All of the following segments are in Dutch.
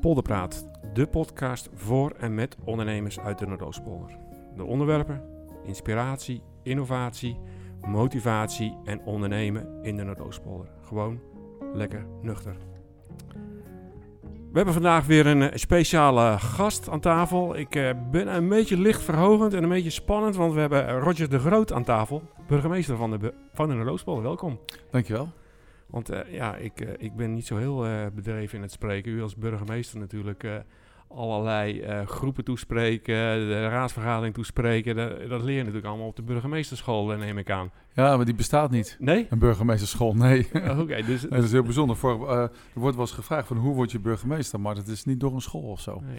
Polderpraat, de podcast voor en met ondernemers uit de Noordoostpolder. De onderwerpen, inspiratie, innovatie, motivatie en ondernemen in de Noordoostpolder. Gewoon lekker nuchter. We hebben vandaag weer een eh, speciale gast aan tafel. Ik eh, ben een beetje licht verhogend en een beetje spannend, want we hebben Roger de Groot aan tafel, burgemeester van de, van de Noordoostpolder. Welkom. Dankjewel. Want eh, ja, ik, eh, ik ben niet zo heel eh, bedreven in het spreken. U als burgemeester natuurlijk allerlei groepen toespreken, de raadsvergadering toespreken. Dat, dat leer je natuurlijk allemaal op de burgemeesterschool, neem ik aan. Ja, maar die bestaat niet. Nee? Een burgemeesterschool, nee. Oké, dus... Nee, dat is heel bijzonder. Voor, er wordt wel eens gevraagd van hoe word je burgemeester, maar dat is niet door een school of zo. Nee.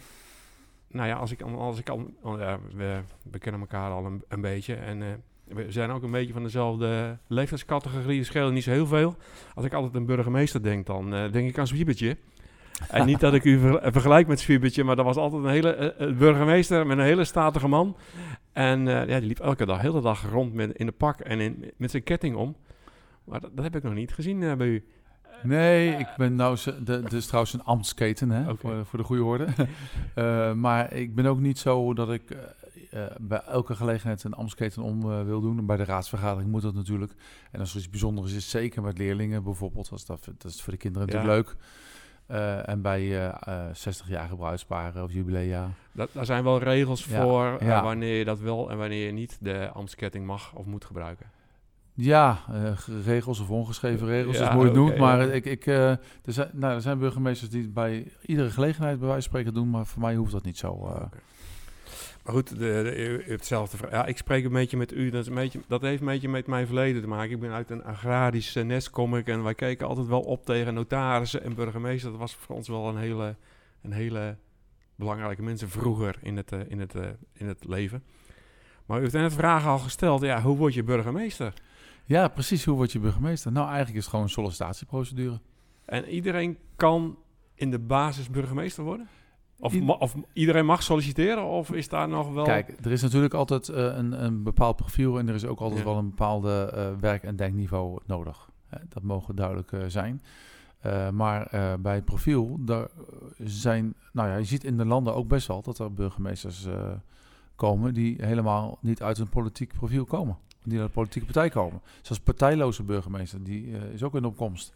Nou ja, als ik, al- als ik al... oh we, we kennen elkaar al een, een beetje en... eh, we zijn ook een beetje van dezelfde leeftijdscategorie. Schelen niet zo heel veel. Als ik altijd een burgemeester denk, dan eh, denk ik aan Zwiebertje. En niet dat ik u ver- vergelijk met Zwiebertje, maar dat was altijd een hele eh, eh, burgemeester met een hele statige man. En eh, ja, die liep elke dag, hele dag rond met, in de pak en in, met zijn ketting om. Maar dat, dat heb ik nog niet gezien eh, bij u. Nee, ik ben nou... het is trouwens een ambtsketen, hè, voor, voor de goede orde. Eh, maar ik ben ook niet zo dat ik eh, bij elke gelegenheid een ambtsketen om eh, wil doen. Bij de raadsvergadering moet dat natuurlijk. En als er iets bijzonders is, zeker met leerlingen bijvoorbeeld. Als dat, dat is voor de kinderen Ja. natuurlijk leuk. Eh, en bij eh 60-jarige bruidsparen of jubilea. Dat, daar zijn wel regels Ja, voor ja. wanneer je dat wel en wanneer je niet de ambtsketting mag of moet gebruiken. Ja, regels of ongeschreven regels, Ja, dat is oké, noemt. Maar ja. ik, ik, er, zijn, nou, er zijn burgemeesters die het bij iedere gelegenheid bij wijze van spreken doen. Maar voor mij hoeft dat niet zo. Maar goed, de, de, hetzelfde vraag. Ja, ik spreek een beetje met u. Dat, is een beetje, dat heeft een beetje met mijn verleden te maken. Ik ben uit een agrarisch eh, nest kom ik en wij keken altijd wel op tegen notarissen en burgemeesters. Dat was voor ons wel een hele, een hele belangrijke mensen vroeger in het, eh, in, het, eh, in het leven. Maar u heeft net vragen al gesteld. Ja, hoe word je burgemeester? Ja, precies. Hoe word je burgemeester? Nou, eigenlijk is het gewoon een sollicitatieprocedure. En iedereen kan in de basis burgemeester worden? Of, iedereen mag solliciteren? Of is daar nog wel... Kijk, er is natuurlijk altijd eh, een, een bepaald profiel en er is ook altijd Ja. wel een bepaalde eh, werk- en denkniveau nodig. Dat mogen duidelijk eh, zijn. Maar bij het profiel, daar zijn, nou ja, je ziet in de landen ook best wel dat er burgemeesters komen die helemaal niet uit een politiek profiel komen. Die uit een politieke partij komen. Zoals partijloze burgemeester, die is ook in opkomst.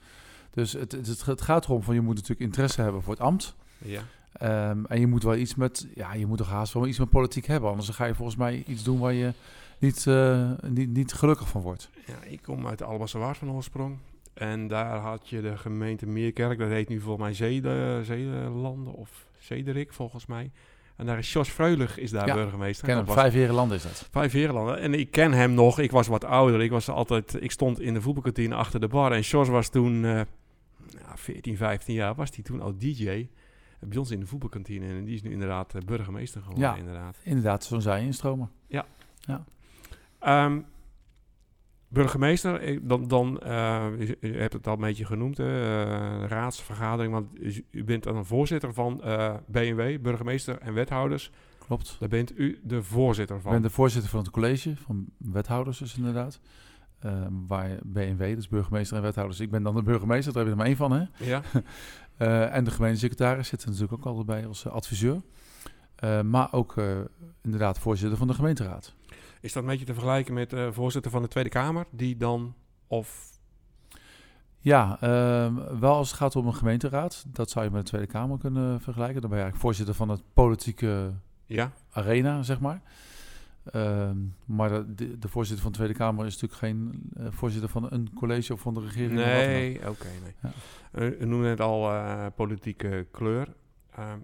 Dus het, het, het gaat erom van je moet natuurlijk interesse hebben voor het ambt. Ja. Ehm, en je moet wel iets met, ja, je moet toch haast wel iets met politiek hebben. Anders ga je volgens mij iets doen waar je niet, eh, niet, niet gelukkig van wordt. Ja, ik kom uit de Albassa Waard van oorsprong. En daar had je de gemeente Meerkerk. Dat heet nu volgens mij Zede, Zedelanden of Zederik volgens mij. En daar is Jos Freulich is daar Ja, burgemeester. Ken hem, was vijf herenland is dat. Vijf Herenlanden. En ik ken hem nog. Ik was wat ouder. Ik, was altijd, ik stond in de voetbalkantine achter de bar. En Jos was toen ja, 14, 15 jaar. Was hij toen al DJ. Bij ons in de voetbalkantine. En die is nu inderdaad eh, burgemeester geworden. Ja. Inderdaad. Inderdaad, zo'n zij instromen. Ehm, burgemeester, ik- dan, dan eh, u, u hebt het al een beetje genoemd, eh, raadsvergadering, want u, bent dan een voorzitter van eh BMW, burgemeester en wethouders. Klopt. Daar bent u de voorzitter Ik van. ben de voorzitter van het college van wethouders dus inderdaad. Ehm, waar BNW, dus burgemeester en wethouders. Ik ben dan de burgemeester, daar heb je er maar één van hè. Ja, Eh, en de gemeentesecretaris zit er natuurlijk ook altijd bij als eh, adviseur. Eh, maar ook inderdaad voorzitter van de gemeenteraad. is dat een beetje te vergelijken met de voorzitter van de Tweede Kamer, die dan, of... Ja, ehm, wel als het gaat om een gemeenteraad. Dat zou je met de Tweede Kamer kunnen vergelijken. Dan ben je eigenlijk voorzitter van het politieke Ja, arena, zeg maar. Ehm, maar de, de, voorzitter van de Tweede Kamer is natuurlijk geen eh, voorzitter van een college of van de regering. nee, oké, nee. Ja. Eh, u noemde net al eh, politieke kleur. Ehm,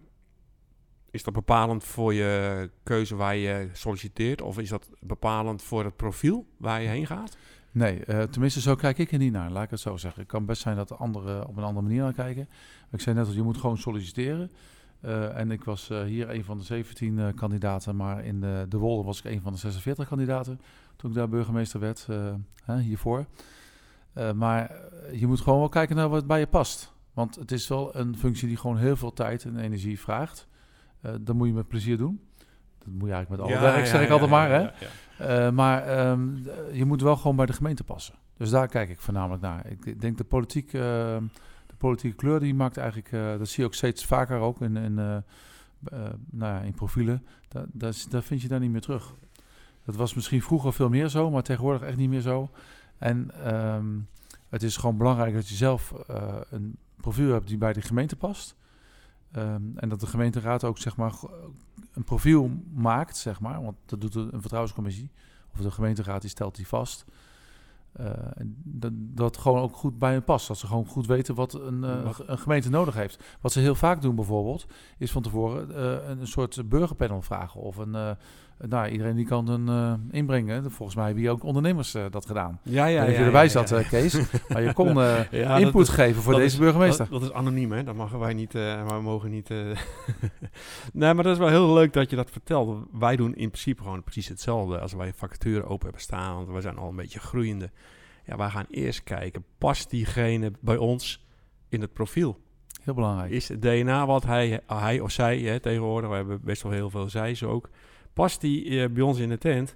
is dat bepalend voor je keuze waar je solliciteert? Of is dat bepalend voor het profiel waar je heen gaat? Nee, eh, tenminste zo kijk ik er niet naar, laat ik het zo zeggen. Het kan best zijn dat de anderen op een andere manier naar kijken. Maar ik zei net al, je moet gewoon solliciteren. Eh, en ik was eh, hier een van de 17 eh, kandidaten, maar in de, de Wolde was ik een van de 46 kandidaten. Toen ik daar burgemeester werd, hè, hiervoor. Maar je moet gewoon wel kijken naar wat bij je past. Want het is wel een functie die gewoon heel veel tijd en energie vraagt. Dat moet je met plezier doen. Dat moet je eigenlijk met alle werk, zeg ik altijd maar. Hè? maar ehm, je moet wel gewoon bij de gemeente passen. Dus daar kijk ik voornamelijk naar. Ik denk de politiek, ehm, politieke kleur die maakt eigenlijk, eh, dat zie je ook steeds vaker ook in, in, eh, eh, nou ja, in profielen. Dat, dat, dat vind je daar niet meer terug. Dat was misschien vroeger veel meer zo, maar tegenwoordig echt niet meer zo. En ehm, het is gewoon belangrijk dat je zelf een profiel hebt die bij de gemeente past. Ehm, en dat de gemeenteraad ook zeg maar een profiel maakt, zeg maar, want dat doet een vertrouwenscommissie of de gemeenteraad die stelt die vast. Eh, dat, dat gewoon ook goed bij hen past. Dat ze gewoon goed weten wat een, eh, Wat- een gemeente nodig heeft. Wat ze heel vaak doen bijvoorbeeld, is van tevoren eh, een, een soort burgerpanel vragen. Of een, nou, iedereen die kan een eh, inbrengen. Volgens mij hebben hier ook ondernemers eh, dat gedaan. Ja, Ja, je erbij ja, zat, ja. eh, Kees. Maar je kon eh, Ja, input geven voor deze is- burgemeester. Dat, dat is anoniem, hè? Dat mogen wij niet. eh mogen niet. eh nee, maar dat is wel heel leuk dat je dat vertelt. Wij doen in principe gewoon precies hetzelfde als wij vacature open hebben staan. Want we zijn al een beetje groeiende. Ja, wij gaan eerst kijken, past diegene bij ons in het profiel? Heel belangrijk. Is het DNA wat hij, hij of zij, hè, tegenwoordig, we hebben best wel heel veel zij's ook, past die eh, bij ons in de tent?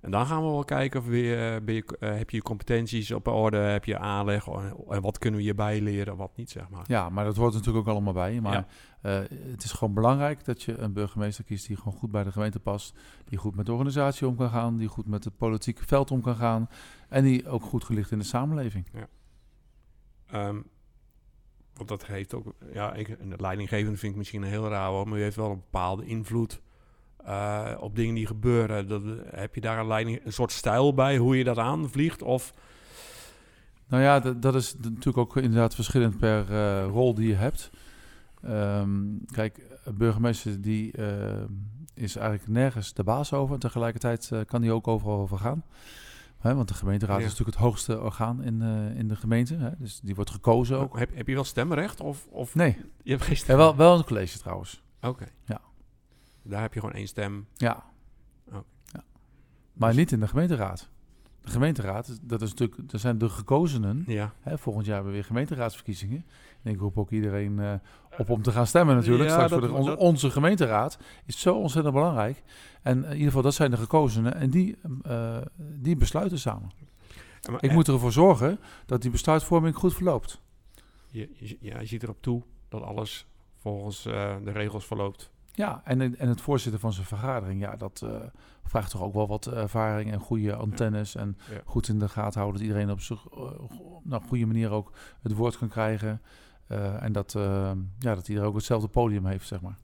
En dan gaan we wel kijken of weer, eh, ben je, eh, heb je je competenties op orde, heb je aanleg en, wat kunnen we hierbij leren, wat niet, zeg maar. Ja, maar dat hoort natuurlijk ook allemaal bij. Maar Ja. het is gewoon belangrijk dat je een burgemeester kiest die gewoon goed bij de gemeente past. Die goed met de organisatie om kan gaan. Die goed met het politieke veld om kan gaan. En die ook goed gelicht in de samenleving. Ehm, want dat heeft ook, ja, ik, leidinggevende vind ik misschien een heel raar woord, maar u heeft wel een bepaalde invloed eh, op dingen die gebeuren. Dat, heb je daar een, leiding, een soort stijl bij, hoe je dat aanvliegt? Of Nou ja, dat, dat is natuurlijk ook inderdaad verschillend per eh, rol die je hebt. Ehm, kijk, een burgemeester die eh, is eigenlijk nergens de baas over. En tegelijkertijd eh, kan die ook overal over gaan. Hè, want de gemeenteraad Ja. is natuurlijk het hoogste orgaan in, eh, in de gemeente. Hè, dus die wordt gekozen ook. Heb, heb je wel stemrecht? Of, of Nee, je hebt geen ja, wel, wel een college trouwens. Oké. Ja. Daar heb je gewoon één stem. Ja. Ja. Maar niet in de gemeenteraad. De gemeenteraad, dat is natuurlijk, dat zijn de gekozenen. Ja. Hè, volgend jaar hebben we weer gemeenteraadsverkiezingen. En ik roep ook iedereen eh, op om te gaan stemmen natuurlijk. Ja, Straks dat- voor de, onze, gemeenteraad is zo ontzettend belangrijk. En in ieder geval, dat zijn de gekozenen. En die, eh, die besluiten samen. Maar- Ik moet ervoor zorgen dat die besluitvorming goed verloopt. Je, je, ja, je ziet erop toe dat alles volgens eh, de regels verloopt. Ja, en, en het voorzitten van zijn vergadering, ja, dat eh, vraagt toch ook wel wat ervaring en goede antennes. En Ja. goed in de gaten houden dat iedereen op zijn uh, nou, goede manier ook het woord kan krijgen. Eh, en dat, eh, ja, dat iedereen ook hetzelfde podium heeft, zeg maar.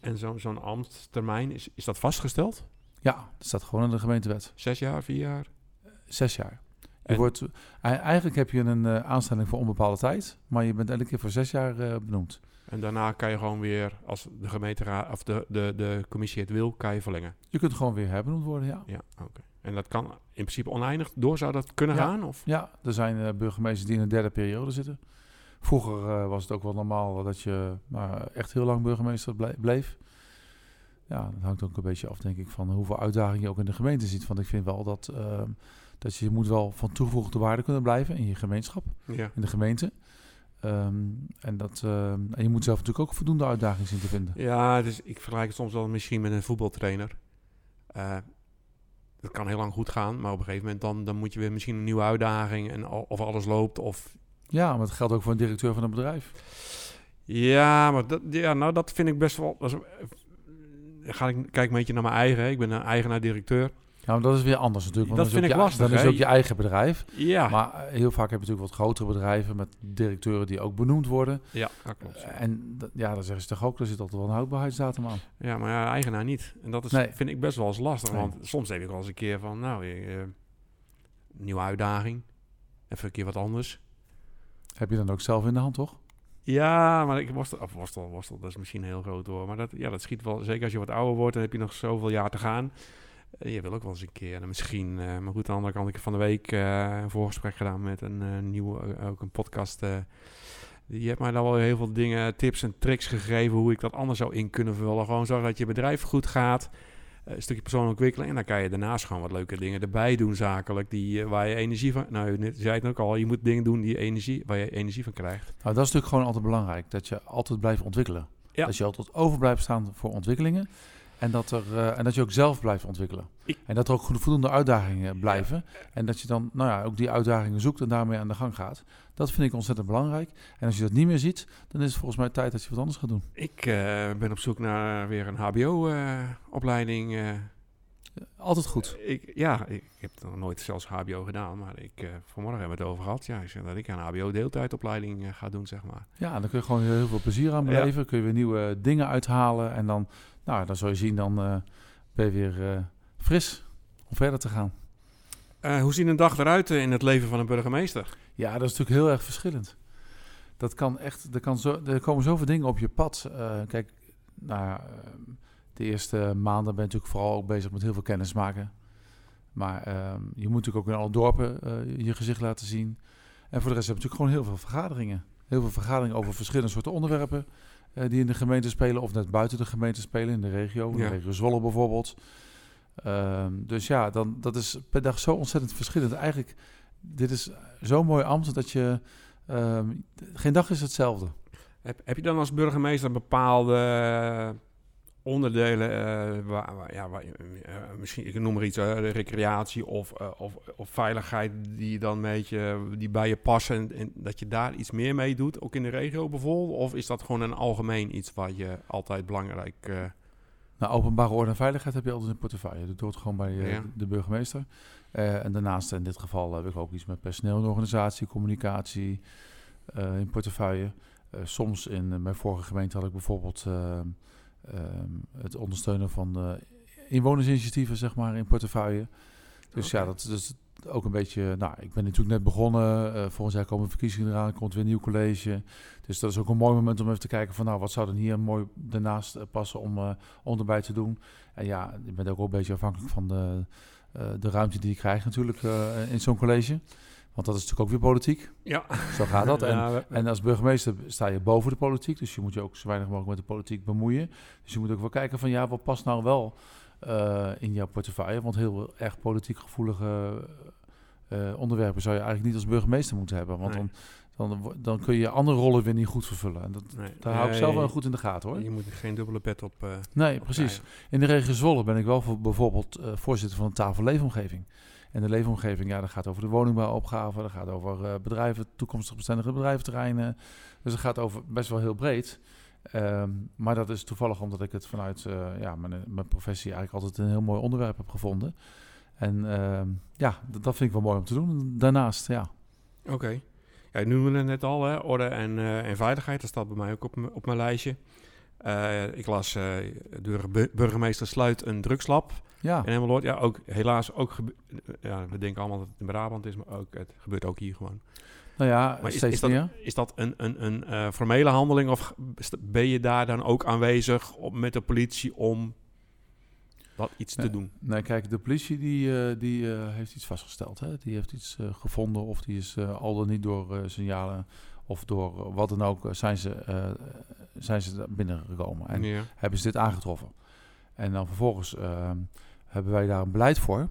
En zo- zo'n ambtstermijn, is, is dat vastgesteld? Ja, dat staat gewoon in de gemeentewet. Zes jaar, vier jaar? Zes jaar. Je En- wordt, ei- eigenlijk heb je een eh, aanstelling voor onbepaalde tijd, maar je bent elke keer voor zes jaar eh, benoemd. En daarna kan je gewoon weer, als de gemeenteraad of de, de, de commissie het wil, kan je verlengen. Je kunt gewoon weer herbenoemd worden, ja. Ja, oké. En dat kan in principe oneindig door, zou dat kunnen Ja. gaan? Of? Ja, er zijn eh, burgemeesters die in een derde periode zitten. Vroeger eh, was het ook wel normaal dat je nou, echt heel lang burgemeester ble- bleef. Ja, dat hangt ook een beetje af, denk ik, van hoeveel uitdagingen je ook in de gemeente ziet. Want ik vind wel dat, ehm, dat je moet wel van toegevoegde waarde kunnen blijven in je gemeenschap, Ja. in de gemeente. Ehm, en, dat, ehm, en je moet zelf natuurlijk ook voldoende uitdagingen zien te vinden. Ja, dus ik vergelijk het soms wel misschien met een voetbaltrainer. Eh dat kan heel lang goed gaan, maar op een gegeven moment dan, dan moet je weer misschien een nieuwe uitdaging en al- of alles loopt of Ja, maar het geldt ook voor een directeur van een bedrijf. Ja, maar dat, ja, nou, dat vind ik best wel. Dat is, eh, ga ik kijk een beetje naar mijn eigen. hè. Ik ben een eigenaar-directeur. Ja, maar dat is weer anders natuurlijk. Want Dat vind ook ik je, lastig, Dan is ook je eigen bedrijf. Ja, Maar eh, heel vaak heb je natuurlijk wat grotere bedrijven met directeuren die ook benoemd worden. ja, dat klopt. Eh, En ja, dan zeggen ze toch ook, er zit altijd wel een houdbaarheidsdatum aan. Ja, maar ja, eigenaar niet. En dat is, Nee. vind ik best wel eens lastig. Nee. Want soms heb ik wel eens een keer van, nou, eh, nieuwe uitdaging. Even een keer wat anders. Heb je dan ook zelf in de hand, toch? Ja, maar ik worstel, of worstel, worstel, dat is misschien heel groot hoor. Maar dat, ja, dat schiet wel, zeker als je wat ouder wordt, dan heb je nog zoveel jaar te gaan. Eh, je wil ook wel eens een keer, en misschien, eh, maar goed, aan de andere kant, ik heb van de week eh, een voorgesprek gedaan met een nieuwe, ook een podcast. die heeft mij dan wel heel veel dingen, tips en tricks gegeven hoe ik dat anders zou in kunnen vullen. Gewoon zorgen dat je bedrijf goed gaat. een stukje persoonlijke ontwikkeling. En dan kan je daarnaast gewoon wat leuke dingen erbij doen, zakelijk. Die, waar je energie van... Nou, je zei het ook al. Je moet dingen doen die energie, waar je energie van krijgt. Nou, dat is natuurlijk gewoon altijd belangrijk. Dat je altijd blijft ontwikkelen. Ja. Dat je altijd over blijft staan voor ontwikkelingen. En dat, er, eh, en dat je ook zelf blijft ontwikkelen. Ik- En dat er ook voldoende uitdagingen blijven. En dat je dan nou ja, ook die uitdagingen zoekt en daarmee aan de gang gaat. Dat vind ik ontzettend belangrijk. En als je dat niet meer ziet, dan is het volgens mij tijd dat je wat anders gaat doen. Ik eh, ben op zoek naar weer een HBO-opleiding. Altijd goed. eh, ik, ja, ik heb nog nooit zelfs HBO gedaan, maar ik, eh, vanmorgen hebben we het over gehad. Ja, ik zeg dat ik een HBO-deeltijdopleiding eh, ga doen, zeg maar. Ja, dan kun je gewoon heel veel plezier aan Ja. beleven. Kun je weer nieuwe dingen uithalen. En dan, nou, dan zul je zien, dan ben je weer fris om verder te gaan. Hoe ziet een dag eruit in het leven van een burgemeester? Ja, dat is natuurlijk heel erg verschillend. Dat kan echt, er, kan zo, er komen zoveel dingen op je pad. Kijk, nou, de eerste maanden ben je natuurlijk vooral ook bezig met heel veel kennis maken. Maar ehm, je moet natuurlijk ook in alle dorpen eh, je gezicht laten zien. En voor de rest heb je natuurlijk gewoon heel veel vergaderingen. Heel veel vergaderingen over verschillende soorten onderwerpen eh, die in de gemeente spelen of net buiten de gemeente spelen, in de regio. In Ja. de regio Zwolle bijvoorbeeld. Ehm, dus ja, dan, dat is per dag zo ontzettend verschillend. Eigenlijk, dit is zo'n mooi ambt dat je... ehm, geen dag is hetzelfde. Heb, heb je dan als burgemeester bepaalde onderdelen, eh, waar, waar- ja, waar, eh, misschien, ik noem maar iets, eh, recreatie of, of, of veiligheid, die dan een beetje die bij je passen en, en dat je daar iets meer mee doet, ook in de regio bijvoorbeeld? Of is dat gewoon een algemeen iets wat je altijd belangrijk... Nou, openbare orde en veiligheid heb je altijd in portefeuille. Dat hoort gewoon bij Ja. de burgemeester. En daarnaast, in dit geval, heb ik ook iets met personeel en organisatie, communicatie in portefeuille. Soms in mijn vorige gemeente had ik bijvoorbeeld het ondersteunen van inwonersinitiatieven, zeg maar, in portefeuille. Dus ja, dat is ook een beetje. Nou, ik ben natuurlijk net begonnen. eh volgend jaar komen verkiezingen eraan, komt weer een nieuw college. Dus dat is ook een mooi moment om even te kijken van, nou, wat zou er hier mooi daarnaast eh, passen om, eh, om erbij te doen. En ja, ik ben ook wel een beetje afhankelijk van de, de ruimte die ik krijg natuurlijk in zo'n college. Want dat is natuurlijk ook weer politiek. ja. Zo gaat dat. En, Ja, we- en als burgemeester sta je boven de politiek. Dus je moet je ook zo weinig mogelijk met de politiek bemoeien. Dus je moet ook wel kijken van ja, wat past nou wel eh, in jouw portefeuille. Want heel erg politiek gevoelige eh, onderwerpen zou je eigenlijk niet als burgemeester moeten hebben. Want Nee. dan, dan, kun je andere rollen weer niet goed vervullen. En dat, nee. daar hou ik zelf wel goed in de gaten hoor. Je moet er geen dubbele pet op. eh, Nee, op precies. krijgen. In de regio Zwolle ben ik wel voor, bijvoorbeeld eh, voorzitter van de tafel leefomgeving. En de leefomgeving, ja, dat gaat over de woningbouwopgave, dat gaat over eh, bedrijven, toekomstig bestendige bedrijventerreinen. Dus het gaat over best wel heel breed. Ehm, maar dat is toevallig omdat ik het vanuit eh, ja, mijn, mijn professie eigenlijk altijd een heel mooi onderwerp heb gevonden. En ehm, ja, dat vind ik wel mooi om te doen. Daarnaast, ja. Oké. Ja, je noemde het net al, hè, orde en, eh, en veiligheid. Dat staat bij mij ook op, op mijn lijstje. Eh, ik las, eh, de bu- burgemeester sluit een drugslab Ja, in Emmeloord. Ja, ook, helaas ook, ja, we denken allemaal dat het in Brabant is, maar ook, het gebeurt ook hier gewoon. nou ja, Maar is, dat, meer. is dat een, een, een eh, formele handeling of ben je daar dan ook aanwezig op, met de politie om wat iets te doen? Nee, kijk, de politie die, die heeft iets vastgesteld. Hè? Die heeft iets gevonden of die is al dan niet door signalen of door wat dan ook eh, zijn ze, eh, zijn ze binnengekomen. En ja. hebben ze dit aangetroffen. En dan vervolgens ehm, hebben wij daar een beleid voor.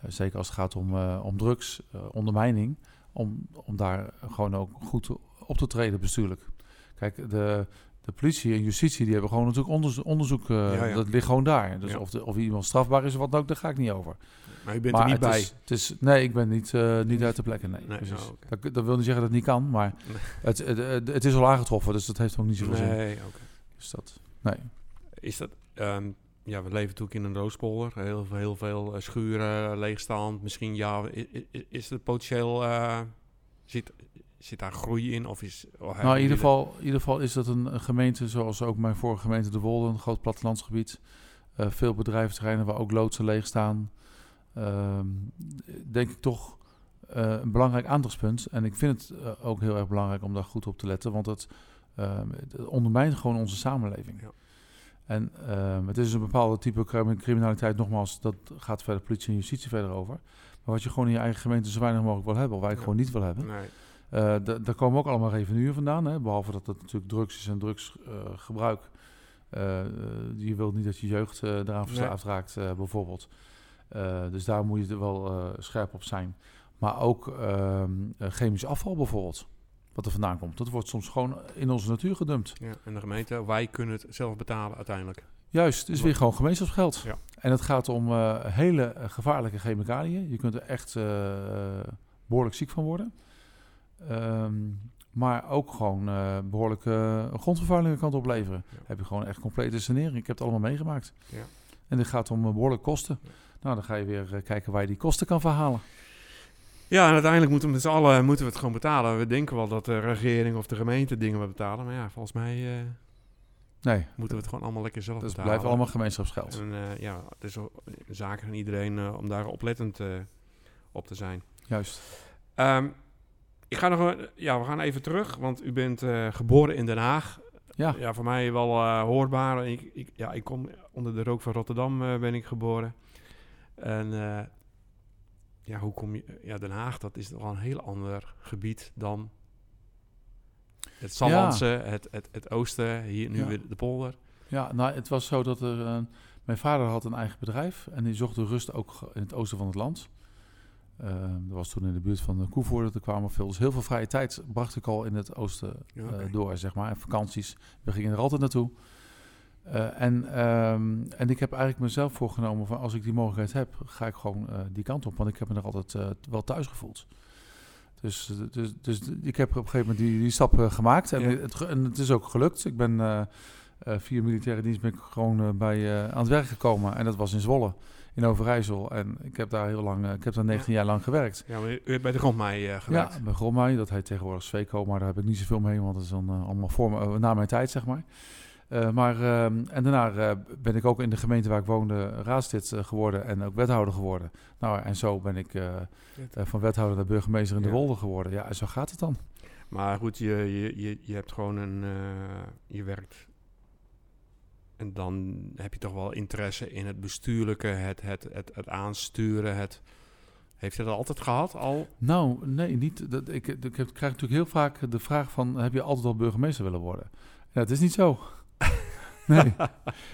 eh, zeker als het gaat om, om drugs, ondermijning. Om, om daar gewoon ook goed op te treden bestuurlijk. Kijk, de, de politie en justitie die hebben gewoon natuurlijk onderzo- onderzoek. eh, Ja, ja. Dat ligt gewoon daar. Dus Ja. of, de, of iemand strafbaar is of wat ook, daar ga ik niet over. Maar je bent maar er niet het bij. Is, het is, nee, ik ben niet, eh, niet uit de plekken. Nee, Nee, precies. oh, dat, dat wil niet zeggen dat het niet kan, maar Nee. het, het, is al aangetroffen. Dus dat heeft ook niet zoveel zin. Nee, oké. Dus dat, nee. Is dat... ehm, ja, we leven natuurlijk in een roospolder. Heel, veel- heel veel eh, schuren, leegstand. Misschien ja, i- i- is het potentieel... eh, zit, zit daar groei in? Of is, Nou, in ieder, geval, in ieder geval is dat een, een gemeente, zoals ook mijn vorige gemeente De Wolde, een groot plattelandsgebied. Eh, veel bedrijventerreinen waar ook loodsen leeg staan. Ehm, denk ik toch eh, een belangrijk aandachtspunt. En ik vind het eh, ook heel erg belangrijk om daar goed op te letten, want het, ehm, ondermijnt gewoon onze samenleving. Ja. En ehm, het is een bepaalde type crimi- criminaliteit, nogmaals, dat gaat verder politie en justitie verder over. Maar wat je gewoon in je eigen gemeente zo weinig mogelijk wil hebben, of wij Ja. gewoon niet wil hebben. Nee. Eh, da- daar komen ook allemaal revenuen vandaan. Hè? Behalve dat het natuurlijk drugs is en drugsgebruik. Eh, eh, je wilt niet dat je jeugd eh eraan verslaafd raakt, eh, bijvoorbeeld. Dus daar moet je er wel scherp op zijn. Maar ook ehm, eh, chemisch afval bijvoorbeeld, wat er vandaan komt. Dat wordt soms gewoon in onze natuur gedumpt. Ja, en de gemeente, wij kunnen het zelf betalen uiteindelijk. Juist, het is weer gewoon gemeenschapsgeld. Ja. En het gaat om hele gevaarlijke chemicaliën. Je kunt er echt eh, behoorlijk ziek van worden. Ehm, maar ook gewoon eh behoorlijke grondvervuilingen kan het opleveren. Ja. Heb je gewoon echt complete sanering. Ik heb het allemaal meegemaakt. Ja. En dit gaat om eh, behoorlijke kosten. Nou, dan ga je weer eh, kijken waar je die kosten kan verhalen. Ja, en uiteindelijk moeten we met z'n allen moeten we het gewoon betalen. We denken wel dat de regering of de gemeente dingen we betalen. Maar ja, volgens mij Nee, moeten we het gewoon allemaal lekker zelf betalen. blijft allemaal gemeenschapsgeld. En ja, het is een zaak aan iedereen om daar oplettend op te zijn. Juist. Ehm, ik ga nog, een- ja, we gaan even terug, want u bent eh, geboren in Den Haag. Ja. Ja, voor mij wel eh, hoorbaar. Ik, ik, ja, ik kom onder de rook van Rotterdam eh, ben ik geboren. En ja, hoe kom je... Ja, Den Haag, dat is toch wel een heel ander gebied dan het Sallandse, het, het, het oosten, hier nu Ja. weer de polder. Ja, nou, het was zo dat er... mijn vader had een eigen bedrijf en die zocht de rust ook in het oosten van het land. Eh, dat was toen in de buurt van de Koevoorde, er kwamen veel. Dus heel veel vrije tijd bracht ik al in het oosten eh, door, zeg maar. En vakanties, we gingen er altijd naartoe. Eh, en, ehm, en ik heb eigenlijk mezelf voorgenomen van als ik die mogelijkheid heb, ga ik gewoon eh, die kant op. Want ik heb me er altijd eh, wel thuis gevoeld. Dus, eh, dus, dus ik heb op een gegeven moment die, die stap eh, gemaakt. En, Ja. het, en het is ook gelukt. Ik ben eh eh, via militaire dienst ben ik gewoon eh, bij, eh, aan het werk gekomen. En dat was in Zwolle, in Overijssel. En ik heb daar heel lang, eh, ik heb daar 19 jaar lang gewerkt. Ja, maar u hebt bij de grondmei eh gewerkt. Ja, bij Grommaai, dat heet tegenwoordig Sweco, maar daar heb ik niet zoveel mee, want dat is dan eh, allemaal voor me, na mijn tijd, zeg maar. Maar ehm, en daarna ben ik ook in de gemeente waar ik woonde raadslid geworden en ook wethouder geworden. Nou, en zo ben ik van wethouder naar burgemeester in de. Wolde geworden. Ja, en zo gaat het dan. Maar goed, je, je, je, je hebt gewoon een... je werkt... En dan heb je toch wel interesse in het bestuurlijke, het, het, het, het aansturen, het... Heeft je dat altijd gehad al? Nou, nee, niet. Dat, ik, ik heb, krijg natuurlijk heel vaak de vraag van, heb je altijd al burgemeester willen worden? Ja, het is niet zo. nee.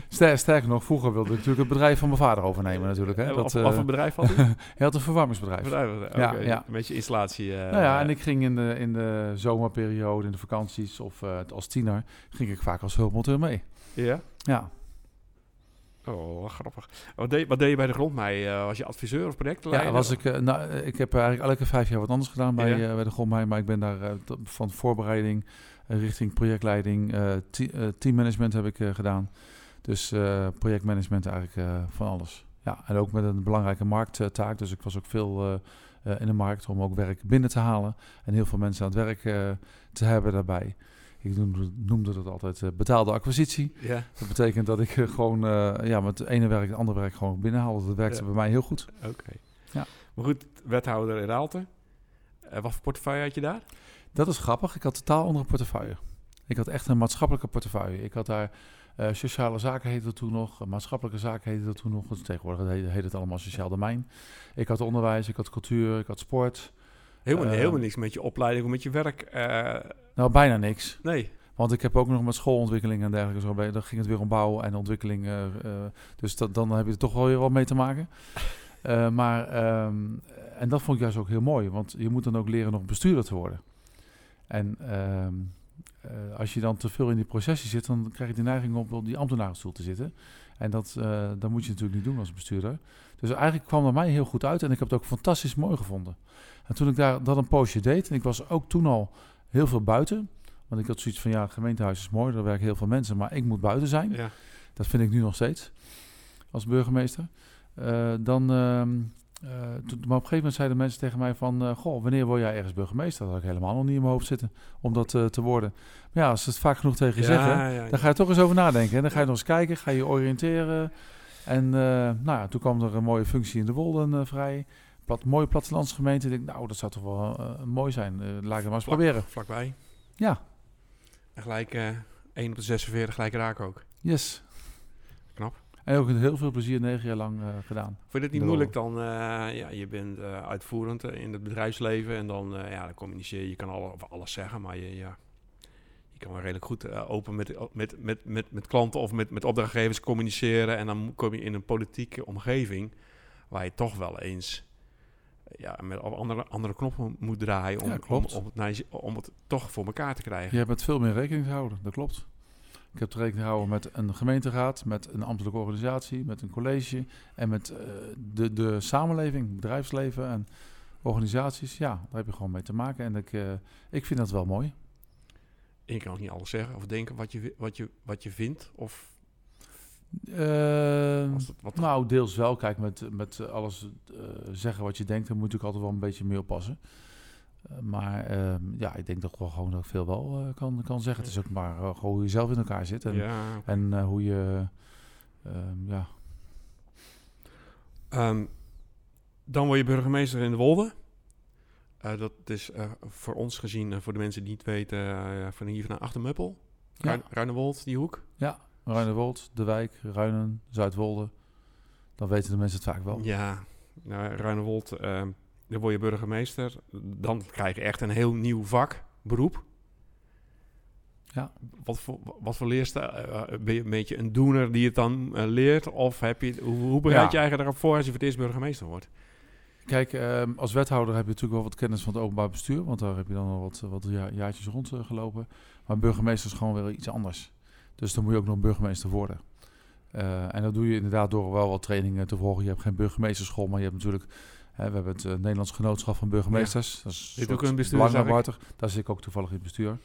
Ster- sterker nog, vroeger wilde ik natuurlijk het bedrijf van mijn vader overnemen natuurlijk. Hè. Eh, Dat, wat, eh, voor bedrijf had u? hij had een verwarmingsbedrijf. bedrijf. Ja, ja. Een beetje installatie. eh, Nou ja, en ik ging in de, in de zomerperiode, in de vakanties of eh, als tiener, ging ik vaak als hulpmonteur mee. Ja? Ja, Oh, wat grappig. Wat deed, wat deed je bij de grondmei? Eh, was je adviseur of projectleider? ja was ik, eh, nou, eh, ik heb eigenlijk elke vijf jaar wat anders gedaan bij, Ja. eh, bij de Grondmijn, maar ik ben daar van voorbereiding richting projectleiding, te- teammanagement heb ik gedaan. Dus projectmanagement eigenlijk van alles. Ja, en ook met een belangrijke markttaak, dus ik was ook veel in de markt om ook werk binnen te halen en heel veel mensen aan het werk te hebben daarbij. Ik noemde, noemde dat altijd eh, betaalde acquisitie. Ja, Dat betekent dat ik eh, gewoon eh, ja, met het ene werk het andere werk gewoon binnenhaal. Dat werkte Ja. bij mij heel goed. oké. Ja. Maar goed, wethouder in Raalte. Wat voor portefeuille had je daar? Dat is grappig. Ik had totaal andere portefeuille. Ik had echt een maatschappelijke portefeuille. Ik had daar sociale zaken heette het toen nog, maatschappelijke zaken heette het toen nog. Dus tegenwoordig heet, heet het allemaal sociaal domein. Ik had onderwijs, ik had cultuur, ik had sport. Helemaal, Eh, helemaal niks met je opleiding of met je werk. eh, Nou, bijna niks. nee. Want ik heb ook nog met schoolontwikkeling en dergelijke zo bij. Dan ging het weer om bouw en ontwikkeling. eh, eh, dus dat, dan heb je er toch wel weer wat mee te maken. Maar, ehm, en dat vond ik juist ook heel mooi. Want je moet dan ook leren nog bestuurder te worden. En ehm, eh, als je dan te veel in die processie zit, dan krijg je de neiging om op die ambtenarenstoel te zitten. En dat, eh, dat moet je natuurlijk niet doen als bestuurder. Dus eigenlijk kwam dat mij heel goed uit en ik heb het ook fantastisch mooi gevonden. En toen ik daar dat een poosje deed, en ik was ook toen al heel veel buiten. Want ik had zoiets van, ja, het gemeentehuis is mooi, daar werken heel veel mensen, maar ik moet buiten zijn. Ja. Dat vind ik nu nog steeds, als burgemeester. Eh, dan, ehm, eh, maar op een gegeven moment zeiden mensen tegen mij van... eh, goh, wanneer word jij ergens burgemeester? Dat had ik helemaal nog niet in mijn hoofd zitten om dat te worden. Maar ja, als ze het vaak genoeg tegen je zeggen... Ja, ja, dan ga je toch eens over nadenken. En dan ga je nog eens kijken, ga je oriënteren. En nou ja, toen kwam er een mooie functie in de Wolden vrij. Plat, mooie plattelandsgemeente. Ik denk, nou, dat zou toch wel eh, mooi zijn. Eh, laat ik het maar eens Vlak- proberen. Vlakbij. Ja, En gelijk eh 1 op de 46 gelijk raak ook. yes. Knap. En ook heel veel plezier negen jaar lang gedaan. Vond je het niet De moeilijk dan? ja, je bent uitvoerend in het bedrijfsleven en dan, ja, dan communiceer je. Je kan alle, alles zeggen, maar je, ja, je kan wel redelijk goed open met, met, met, met, met klanten of met, met opdrachtgevers communiceren. En dan kom je in een politieke omgeving waar je toch wel eens ja, met andere, andere knoppen moet draaien om, Ja, om, om, het, om het toch voor elkaar te krijgen. Je hebt met veel meer rekening te houden, dat klopt. Ik heb te rekening gehouden met een gemeenteraad, met een ambtelijke organisatie, met een college en met eh, de, de samenleving, bedrijfsleven en organisaties. Ja, daar heb je gewoon mee te maken. En ik, eh, ik vind dat wel mooi. En je kan ook niet alles zeggen of denken wat je, wat je, wat je vindt. Of Ehm, wat nou, deels wel. Kijk, met, met alles eh, zeggen wat je denkt, daar moet ik altijd wel een beetje mee oppassen. Eh, maar ehm, ja, ik denk toch wel gewoon dat ik veel wel eh, kan, kan zeggen. Het is ook maar gewoon hoe je zelf in elkaar zit. En, ja, en hoe je... ehm, ja, dan word je burgemeester in de Wolde. Dat is voor ons gezien, voor de mensen die het weten, van hier naar Achtermuppel. Ja. Ruin- Ruinewold, die hoek. Ruinewold, De Wijk, Ruinen, Zuidwolde. Dan weten de mensen het vaak wel. Ja, nou, Ruinewold, ehm, dan word je burgemeester. Dan krijg je echt een heel nieuw vak, beroep. Ja. Wat voor, wat voor leerste, eh, eh, ben je een beetje een doener die het dan eh, leert? Of heb je, hoe, hoe bereid Ja. je eigenlijk erop voor als je voor het eerst burgemeester wordt? Kijk, ehm, als wethouder heb je natuurlijk wel wat kennis van het openbaar bestuur. Want daar heb je dan al wat, wat ja- jaartjes rondgelopen. Maar burgemeester is gewoon weer iets anders. Dus dan moet je ook nog burgemeester worden. Eh, en dat doe je inderdaad door wel wat trainingen te volgen. Je hebt geen burgemeesterschool, maar je hebt natuurlijk... Hè, we hebben het eh, Nederlands Genootschap van Burgemeesters. Dat is een ook in bestuur. Daar zit ik ook toevallig in het bestuur.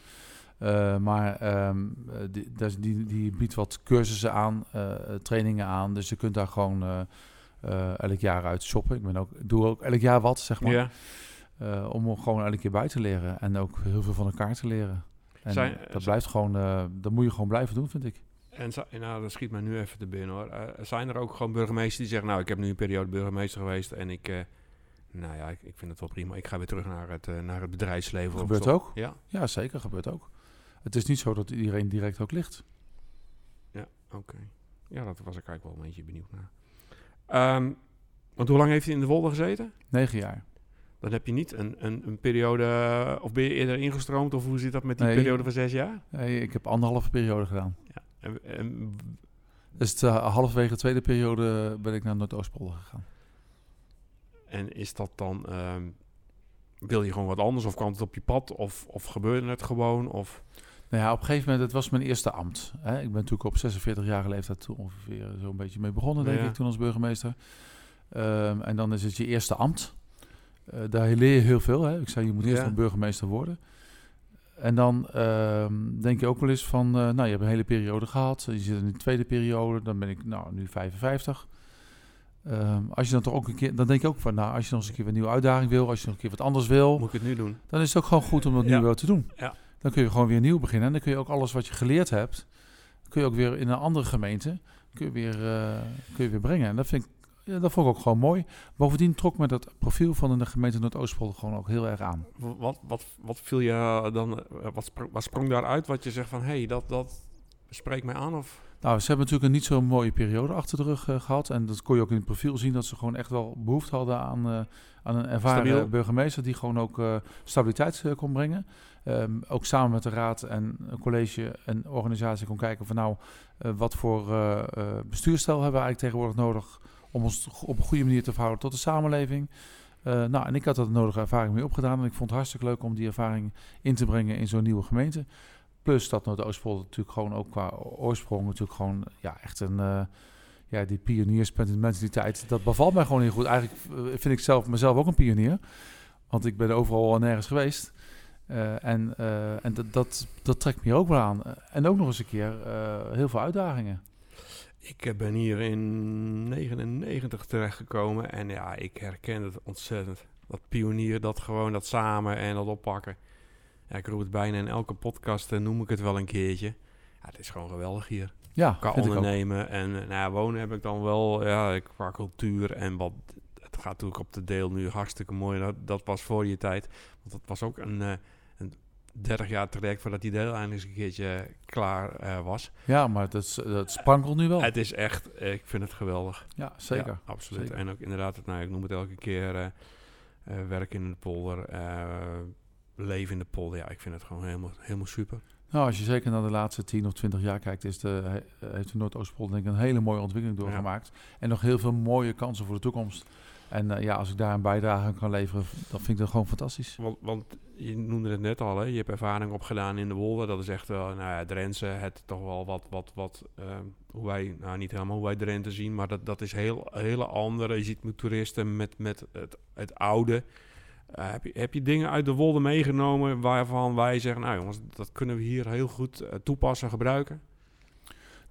Eh, maar eh, die, die, die biedt wat cursussen aan, trainingen aan. Dus je kunt daar gewoon elk jaar uit shoppen. Ik ben ook, doe ook elk jaar wat, zeg maar. Ja. Om gewoon elke keer bij te leren. En ook heel veel van elkaar te leren. En Zijn- dat blijft gewoon, eh, dat moet je gewoon blijven doen, vind ik. En nou, dat schiet mij nu even te binnen hoor. Eh, zijn er ook gewoon burgemeesters die zeggen, nou, ik heb nu een periode burgemeester geweest en ik, eh, nou ja, ik, ik vind het wel prima. Ik ga weer terug naar het, naar het bedrijfsleven. Gebeurt ook. Ja, Ja, zeker, gebeurt ook. Het is niet zo dat iedereen direct ook ligt. oké. Ja, dat was ik eigenlijk wel een beetje benieuwd naar. Ehm, want hoe lang heeft hij in de Wolde gezeten? Negen jaar. Dan heb je niet een, een, een periode, eh, of ben je eerder ingestroomd, of hoe zit dat met die Nee. periode van zes jaar? Nee, ik heb anderhalve periode gedaan. Ja. En, en Dus het, eh, halverwege de tweede periode ben ik naar Noordoostpolder gegaan. En is dat dan, ehm, wil je gewoon wat anders of kwam het op je pad of, of gebeurde het gewoon? Of, Nou ja, op een gegeven moment, het was mijn eerste ambt. Hè. Ik ben natuurlijk op 46-jarige leeftijd toen ongeveer zo'n beetje mee begonnen, denk Ja. ik, toen als burgemeester. Ehm, en dan is het je eerste ambt. Eh, daar leer je heel veel. Hè. Ik zei, je moet eerst Ja. een burgemeester worden. En dan ehm, denk je ook wel eens van, eh, nou, je hebt een hele periode gehad. Je zit in de tweede periode, dan ben ik nou, nu 55. Ehm, als je dan toch ook een keer, dan denk je ook van, nou, als je nog eens een keer een nieuwe uitdaging wil, als je nog een keer wat anders wil, moet ik het nu doen? dan is het ook gewoon goed om dat Ja. nu wel te doen. Ja. Dan kun je gewoon weer nieuw beginnen. En dan kun je ook alles wat je geleerd hebt, kun je ook weer in een andere gemeente kun je weer, eh, kun je weer brengen. En dat vind ik, ja, dat vond ik ook gewoon mooi. Bovendien trok me dat profiel van de gemeente Noordoostpolder gewoon ook heel erg aan. Wat, wat, wat viel je dan, eh, wat, sprong, wat sprong daaruit wat je zegt van, hé, hey, dat, dat spreekt mij aan? Of? Nou, ze hebben natuurlijk een niet zo'n mooie periode achter de rug eh, gehad. En dat kon je ook in het profiel zien dat ze gewoon echt wel behoefte hadden aan, eh, aan een ervaren Stabiel. burgemeester die gewoon ook eh, stabiliteit eh, kon brengen. Ehm, ook samen met de raad en een college en organisatie kon kijken van nou, eh, wat voor eh, eh, bestuurstijl hebben we eigenlijk tegenwoordig nodig om ons op een goede manier te verhouden tot de samenleving. Eh, nou, en ik had de nodige ervaring mee opgedaan en ik vond het hartstikke leuk om die ervaring in te brengen in zo'n nieuwe gemeente. Plus dat Noordoostpolder natuurlijk gewoon ook qua oorsprong natuurlijk gewoon ja, echt een... eh, ja, die pioniersmentaliteit, dat bevalt mij gewoon heel goed. Eigenlijk eh, vind ik zelf mezelf ook een pionier. Want ik ben overal en nergens geweest. En en dat, dat, dat trekt me ook wel aan. En ook nog eens een keer heel veel uitdagingen. Ik eh, ben hier in 99 terechtgekomen en ja, ik herken het ontzettend. Dat pionier, dat gewoon dat samen en dat oppakken. Ja, ik roep het bijna in elke podcast, eh, noem ik het wel een keertje. Ja, het is gewoon geweldig hier. Ja, ook. ondernemen en eh, nou ja, wonen heb ik dan wel, ja, ik- qua cultuur en wat. Het gaat natuurlijk op de deel nu hartstikke mooi. Dat, dat was voor je tijd. Want dat was ook een, een 30 jaar traject voordat die deel eindelijk eens een keertje klaar eh, was. Ja, maar dat, is- dat sprankelt nu wel. Het is echt, ik vind het geweldig. Ja, zeker. Ja, absoluut. Zeker. En ook inderdaad, het, nou, ik noem het elke keer, eh eh, werk in de polder, leven in de polder. Ja, ik vind het gewoon helemaal, helemaal super. Nou, als je zeker naar de laatste 10 of 20 jaar kijkt, is de, he- heeft de Noordoostpolder denk ik een hele mooie ontwikkeling doorgemaakt. En nog heel veel mooie kansen voor de toekomst. En eh, ja, als ik daar een bijdrage aan kan leveren, dan vind ik dat gewoon fantastisch. Want, want je noemde het net al, hè? je hebt ervaring opgedaan in de Wolde. Dat is echt wel, nou ja, Drenthe, het toch wel wat, wat, wat ehm, hoe wij, nou niet helemaal hoe wij Drenthe zien, maar dat, dat is heel hele andere. Je ziet met toeristen met, met het, het oude. Eh, heb, je, heb je dingen uit de Wolde meegenomen waarvan wij zeggen, nou jongens, dat kunnen we hier heel goed eh, toepassen, gebruiken?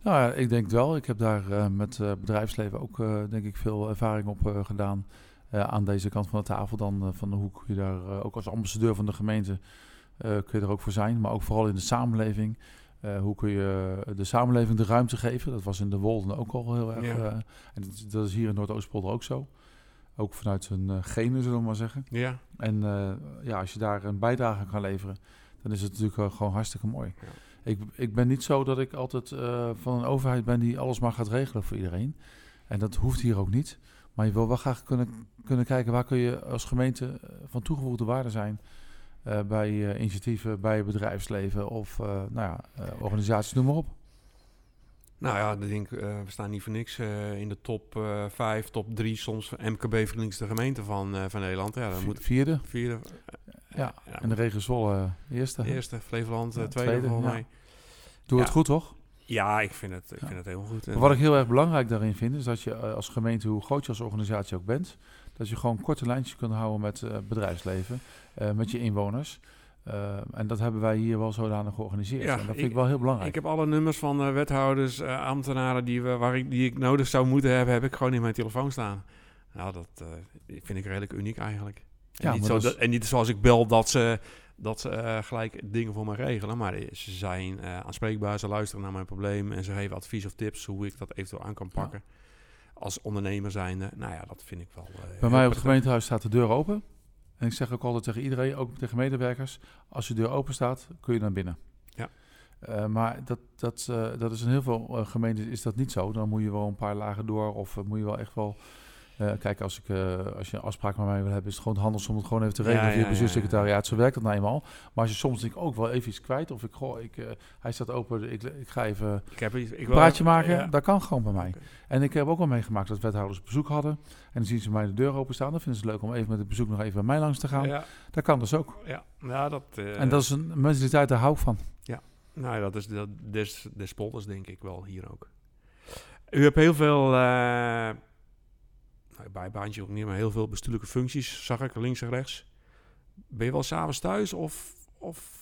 Nou ja, ik denk wel. Ik heb daar uh, met uh, bedrijfsleven ook uh, denk ik veel ervaring op gedaan. aan deze kant van de tafel dan van de hoek. Je daar ook als ambassadeur van de gemeente kun je er ook voor zijn. Maar ook vooral in de samenleving. hoe kun je de samenleving de ruimte geven? Dat was in de Wolden ook al heel erg. Ja. en dat, dat, is hier in Noordoostpolder ook zo. Ook vanuit hun genen, zullen we maar zeggen. Ja. En ja, als je daar een bijdrage kan leveren, dan is het natuurlijk gewoon hartstikke mooi. Ja. Ik, ik ben niet zo dat ik altijd uh, van een overheid ben die alles maar gaat regelen voor iedereen. En dat hoeft hier ook niet. Maar je wil wel graag kunnen, kunnen kijken waar kun je als gemeente eh, van toegevoegde waarde zijn. Uh, bij uh, initiatieven, bij bedrijfsleven of nou ja, organisaties, noem maar op. Nou ja, ik denk, we staan niet voor niks in de top 5, top 3, soms MKB-vriendelijkste gemeente van, van Nederland. Ja, dan moet, vierde. Vierde. Ja, en de regio Zwolle eerste. Eerste, Flevoland ja, tweede, tweede volgens mij. Doe het goed, toch? Ja, ik vind het, ik vind het heel goed. Maar wat ik heel erg belangrijk daarin vind, is dat je als gemeente, hoe groot je als organisatie ook bent, dat je gewoon korte lijntjes kunt houden met bedrijfsleven, uh, met je inwoners. Uh, en dat hebben wij hier wel zodanig georganiseerd. Ja, en dat vind ik, ik, wel heel belangrijk. Ik heb alle nummers van wethouders, ambtenaren die, we, waar ik, die ik nodig zou moeten hebben, heb ik gewoon in mijn telefoon staan. Nou, dat vind ik redelijk uniek eigenlijk. En, ja, niet zo dat, en niet zoals ik bel dat ze, dat ze uh, gelijk dingen voor me regelen. Maar ze zijn uh, aanspreekbaar, ze luisteren naar mijn probleem en ze geven advies of tips hoe ik dat eventueel aan kan pakken. Ja. Als ondernemer zijnde, nou ja, dat vind ik wel. Uh, Bij mij op het gemeentehuis staat de deur open. En ik zeg ook altijd tegen iedereen, ook tegen medewerkers, als je deur open staat, kun je naar binnen. Ja. Uh, maar dat, dat, uh, dat is in heel veel uh, gemeentes is dat niet zo. Dan moet je wel een paar lagen door of moet je wel echt wel uh, kijk, als, ik, uh, als je een afspraak met mij wil hebben, is het gewoon handig om het gewoon even te regelen ja, via bestuurssecretariaat. Zo werkt dat nou eenmaal. Maar als je soms denk ik ook wel even iets kwijt, of ik, goh, ik, uh, hij staat open, ik, ik ga even ik heb, ik een praatje maken, ja. dat kan gewoon bij mij. Okay. En ik heb ook wel meegemaakt dat wethouders bezoek hadden. En dan zien ze mij de deur openstaan. Dan vinden ze het leuk om even met het bezoek nog even bij mij langs te gaan. Ja. Dat kan dus ook. Ja, ja dat... en dat is een mentaliteit, daar hou ik van. Ja, nou dat is dat des, des polders denk ik wel hier ook. U hebt heel veel bijbaantje ook niet, maar heel veel bestuurlijke functies zag ik links en rechts. Ben je wel s'avonds thuis of, of?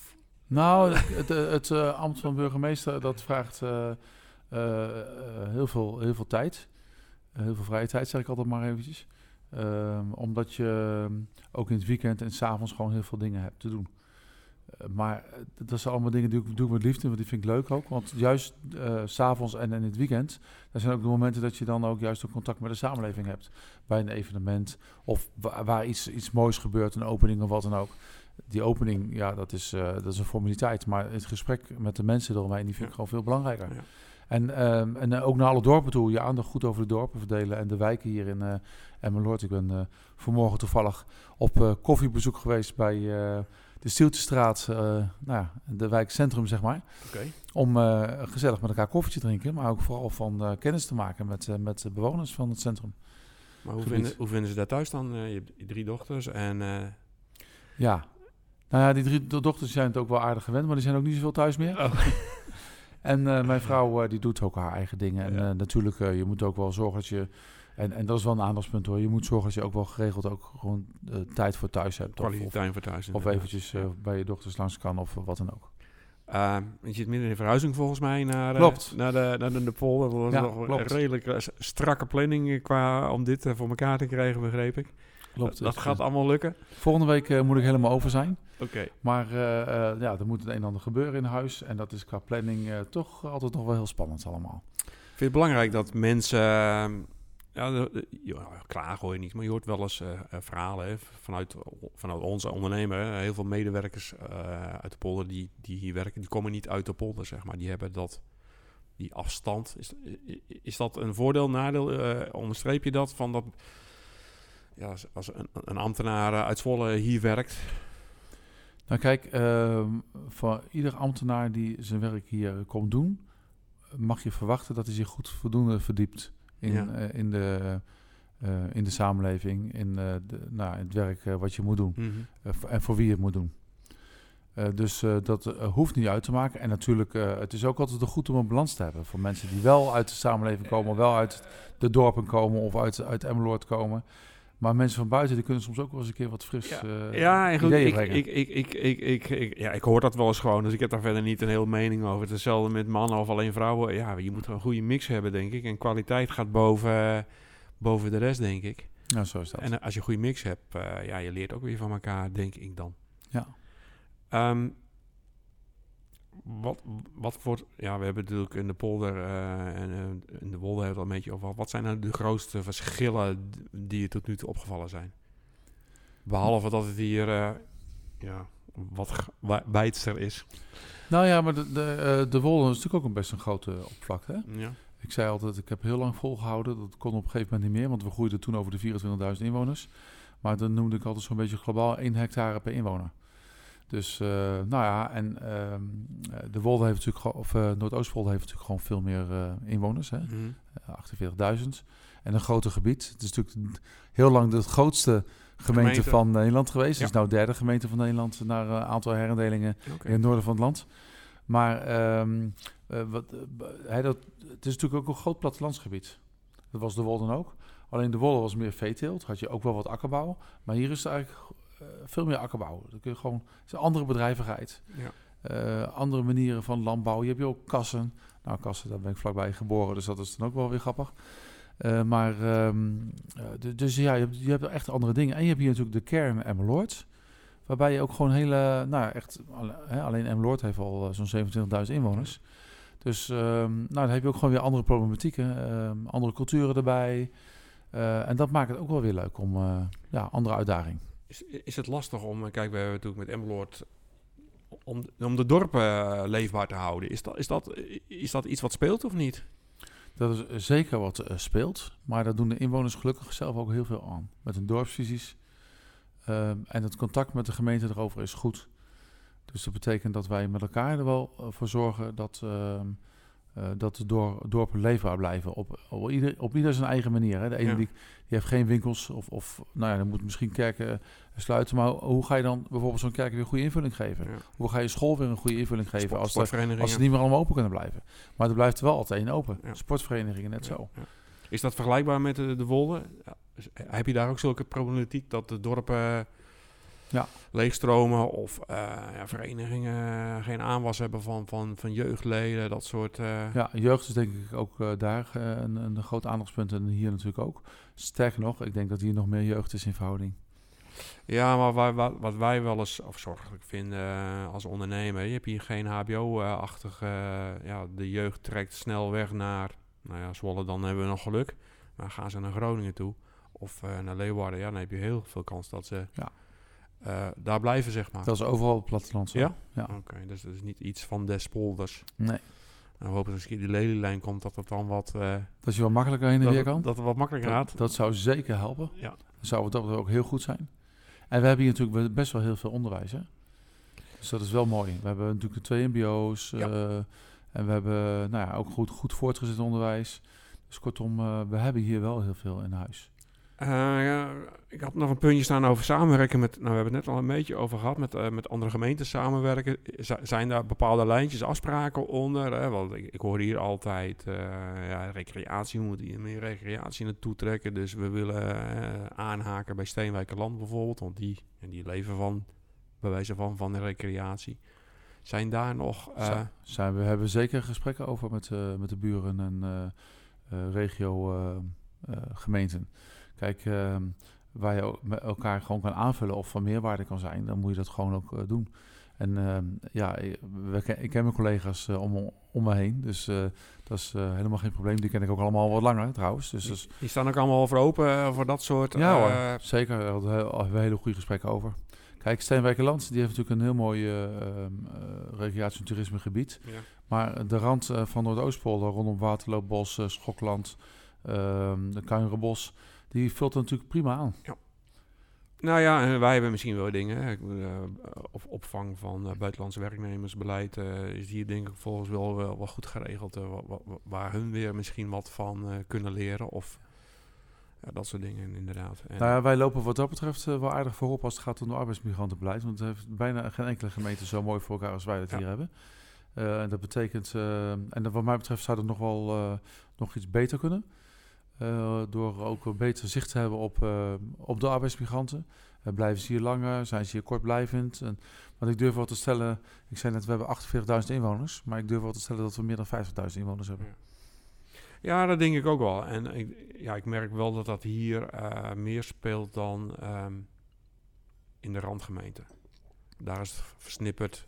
Nou, het, het, uh, ambt van burgemeester dat vraagt uh, uh, heel, veel, heel veel tijd. heel veel vrije tijd, zeg ik altijd maar eventjes. Ehm, omdat je ook in het weekend en s'avonds gewoon heel veel dingen hebt te doen. Eh, maar eh, dat zijn allemaal dingen die ik doe met liefde, want die vind ik leuk ook. Want juist uh, s'avonds en in het weekend, dat zijn ook de momenten dat je dan ook juist ook contact met de samenleving hebt. Bij een evenement of waar, iets, iets moois gebeurt, een opening of wat dan ook. Die opening, ja, dat is, uh, dat is een formaliteit. Maar het gesprek met de mensen eromheen, die vind ik gewoon veel belangrijker. Ja. En, um, en ook naar alle dorpen toe, je aandacht goed over de dorpen verdelen en de wijken hier in uh, Emmeloord. Ik ben uh, vanmorgen toevallig op koffiebezoek geweest bij de Stieltjestraat, uh, nou ja, de wijkcentrum zeg maar. Okay. Om uh, gezellig met elkaar koffie te drinken, maar ook vooral van uh, kennis te maken met, met de bewoners van het centrum. Maar hoe vinden, hoe vinden ze dat thuis dan? je hebt drie dochters en... Ja, nou ja, die drie dochters zijn het ook wel aardig gewend, maar die zijn ook niet zoveel thuis meer. Oh. en mijn vrouw die doet ook haar eigen dingen. En ja. natuurlijk, je moet ook wel zorgen dat je en, en dat is wel een aandachtspunt hoor. Je moet zorgen dat je ook wel geregeld ook gewoon uh, tijd voor thuis hebt. Kwaliteit tijd voor thuis. Of eventjes uh, bij je dochters langs kan of wat dan ook. Uh, je zit midden in verhuizing volgens mij naar, klopt. naar de, naar de, polder. Dat was ja, nog klopt. een redelijk strakke planning qua om dit voor elkaar te krijgen, begreep ik. Klopt. Dat, dat gaat allemaal lukken. Volgende week moet ik helemaal over zijn. Oké. Okay. Maar ja, er moet het een en ander gebeuren in huis. En dat is qua planning toch altijd nog wel heel spannend allemaal. Ik vind het belangrijk dat mensen ja, de, klaar hoor je niet, maar je hoort wel eens uh, verhalen hè, vanuit, vanuit onze ondernemer. Heel veel medewerkers uit de polder die, die hier werken, die komen niet uit de polder, zeg maar. Die hebben dat, die afstand. Is, is dat een voordeel, nadeel? Onderstreep je dat? Van dat ja, als een, een ambtenaar uit Zwolle hier werkt? Nou kijk, ehm, voor ieder ambtenaar die zijn werk hier komt doen, mag je verwachten dat hij zich goed voldoende verdiept in, ja. uh, in de in de samenleving, in, de, nou, in het werk wat je moet doen Mhm. en voor wie je het moet doen. dus dat hoeft niet uit te maken. En natuurlijk, het is ook altijd goed om een balans te hebben voor mensen die wel uit de samenleving komen, wel uit de dorpen komen of uit, uit Emmeloord komen. Maar mensen van buiten die kunnen soms ook wel eens een keer wat fris Ja, uh, ja en goed, ideeën ik, brengen. ik, ik, ik, ik, ik, ik- ja, ik hoor dat wel eens gewoon, dus ik heb daar verder niet een hele mening over. Het is hetzelfde met mannen of alleen vrouwen. Ja, je moet een goede mix hebben, denk ik. En kwaliteit gaat boven, boven de rest, denk ik. ja, zo is dat. En eh, als je een goede mix hebt, eh, ja, je leert ook weer van elkaar, denk ik dan. ja. Ehm, wat, wat voor, ja, we hebben natuurlijk in de polder eh, en eh, in de wolde hebben we het al een beetje over. Wat zijn nou de grootste verschillen die je tot nu toe opgevallen zijn? Behalve dat het hier, eh, ja, wat wijdster is. Nou ja, maar de, de, de is natuurlijk ook een best een grote oppervlakte. Hè? Ja. Ik zei altijd, ik heb heel lang volgehouden. Dat kon op een gegeven moment niet meer, want we groeiden toen over de 24.000 inwoners. Maar dan noemde ik altijd zo'n beetje globaal 1 hectare per inwoner. Dus, eh, nou ja, en ehm, eh, de Wolde heeft natuurlijk, of uh, Noordoostwolde heeft natuurlijk gewoon veel meer inwoners, hè? Mhm. Eh, 48.000. En een groter gebied. Het is natuurlijk heel lang de grootste gemeente, Gemeente. van Nederland geweest. Ja. Het is nou derde gemeente van Nederland naar een aantal herindelingen Oké. in het noorden van het land. Maar ehm, eh, wat, hij dat, het is natuurlijk ook een groot plattelandsgebied. Dat was de Wolden ook. Alleen de Wolden was meer veeteelt. Had je ook wel wat akkerbouw. Maar hier is het eigenlijk veel meer akkerbouw. Dan kun je gewoon, het is een andere bedrijvigheid. Ja. Eh, andere manieren van landbouw. Je hebt je ook kassen. Nou, kassen, daar ben ik vlakbij geboren. Dus dat is dan ook wel weer grappig. Eh, maar, ehm, eh, dus ja, je hebt, je hebt echt andere dingen. En je hebt hier natuurlijk de kern Emmeloord. Waarbij je ook gewoon hele, nou echt, alleen Emmeloord heeft al eh, zo'n 27.000 inwoners. Dus ehm, nou, dan heb je ook gewoon weer andere problematieken, ehm, andere culturen erbij. Eh, en dat maakt het ook wel weer leuk om, eh, ja, andere uitdaging. Is, is het lastig om, eh, kijk, we hebben natuurlijk met Emmeloord, om, de dorpen eh, leefbaar te houden. Is dat, is, dat, is dat iets wat speelt of niet? Dat is eh, zeker wat eh, speelt, maar daar doen de inwoners gelukkig zelf ook heel veel aan. Met hun dorpsvisies. En het contact met de gemeente erover is goed. Dus dat betekent dat wij met elkaar er wel eh, voor zorgen dat, ehm, eh, dat de dor- dorpen leefbaar blijven. Op, op, ieder, op ieder zijn eigen manier. Hè. De ene Ja. die, die heeft geen winkels of, of nou ja, dan moet misschien kerken sluiten. Maar hoe ga je dan bijvoorbeeld zo'n kerk weer een goede invulling geven? Ja. Hoe ga je school weer een goede invulling geven Sport- als, de, als ze niet meer allemaal open kunnen blijven? Maar er blijft wel altijd één open. Ja. Sportverenigingen net zo. Is dat vergelijkbaar met de, de Wolde? Is- Heb je daar ook zulke problematiek dat de dorpen Ja. leegstromen of eh, ja, verenigingen geen aanwas hebben van, van, van jeugdleden, dat soort... eh, Ja, jeugd is denk ik ook eh, daar een, een groot aandachtspunt en hier natuurlijk ook. Sterker nog, ik denk dat hier nog meer jeugd is in verhouding. Ja, maar waar, wat, wat wij wel eens afzorgelijk vinden eh, als ondernemer, je hebt hier geen HBO-achtige, ja, de jeugd trekt snel weg naar, nou ja, Zwolle, dan hebben we nog geluk. Maar gaan ze naar Groningen toe of naar Leeuwarden, ja, dan heb je heel veel kans dat ze Ja. Eh, daar blijven, zeg maar. Dat is overal op het platteland zo. Ja? Ja. Oké, dus dat is niet iets van des polders. Nee. Nou, we hopen dat keer die lelielijn komt, dat het dan wat, eh, Dat je wel makkelijker heen en weer kan. dat het wat makkelijker gaat. Dat, zou zeker helpen. Ja. Zou wat dat ook heel goed zijn. En we hebben hier natuurlijk best wel heel veel onderwijs. Hè? Dus dat is wel mooi. We hebben natuurlijk de twee mbo's. Ja. eh, en we hebben nou ja, ook goed, goed voortgezet onderwijs. Dus kortom, we hebben hier wel heel veel in huis. Eh, ik had nog een puntje staan over samenwerken met, nou we hebben het net al een beetje over gehad, met, eh, met andere gemeenten samenwerken. Zijn daar bepaalde lijntjes, afspraken onder? Hè? Want ik, hoor hier altijd, eh, ja, recreatie, we moeten hier meer recreatie naartoe trekken. Dus we willen aanhaken bij Steenwijkerland bijvoorbeeld, want die, en die leven van, bij wijze van, van de recreatie. Zijn daar nog... zijn we hebben zeker gesprekken over met, met de buren en eh, Kijk, ehm, waar je elkaar gewoon kan aanvullen of van meerwaarde kan zijn, dan moet je dat gewoon ook eh, doen. En ehm, ja, ik- we ken, ik ken mijn collega's eh, om, om me heen, dus eh, dat is helemaal geen probleem. Die ken ik ook allemaal wat langer trouwens. Dus dat is, die staan ook allemaal voor open voor dat soort... ja hoor, zeker. Daar hadden we hebben we hele goede gesprekken over. Kijk, Steenwijkerland, die heeft natuurlijk een heel mooi ehm, eh, recreatie- en toerismegebied. ja. Maar de rand eh, van Noordoostpolder, rondom Waterloopbos, Schokland, de Kuinrenbos, die vult er natuurlijk prima aan. Nou ja, en wij hebben misschien wel dingen. hè. Bedoel, eh, op opvang van eh, buitenlandse werknemersbeleid eh, is hier denk ik volgens wel, wel, wel goed geregeld. wa- wa- wa- waar hun weer misschien wat van kunnen leren. Of Ja, dat soort dingen inderdaad. En, Nou ja, wij lopen wat dat betreft wel aardig voorop als het gaat om de arbeidsmigrantenbeleid. Want het heeft bijna geen enkele gemeente zo mooi voor elkaar als wij dat Ja. hier hebben. En dat betekent, en wat mij betreft zou dat nog wel nog iets beter kunnen. Eh, door ook beter zicht te hebben op, eh, op de arbeidsmigranten. Eh, blijven ze hier langer? Zijn ze hier kortblijvend? En, want ik durf wel te stellen, ik zei net, we hebben 48.000 inwoners. Maar ik durf wel te stellen dat we meer dan 50.000 inwoners hebben. Ja, dat denk ik ook wel. En ik, ja, ik merk wel dat dat hier meer speelt dan ehm, in de randgemeente. Daar is het versnipperd.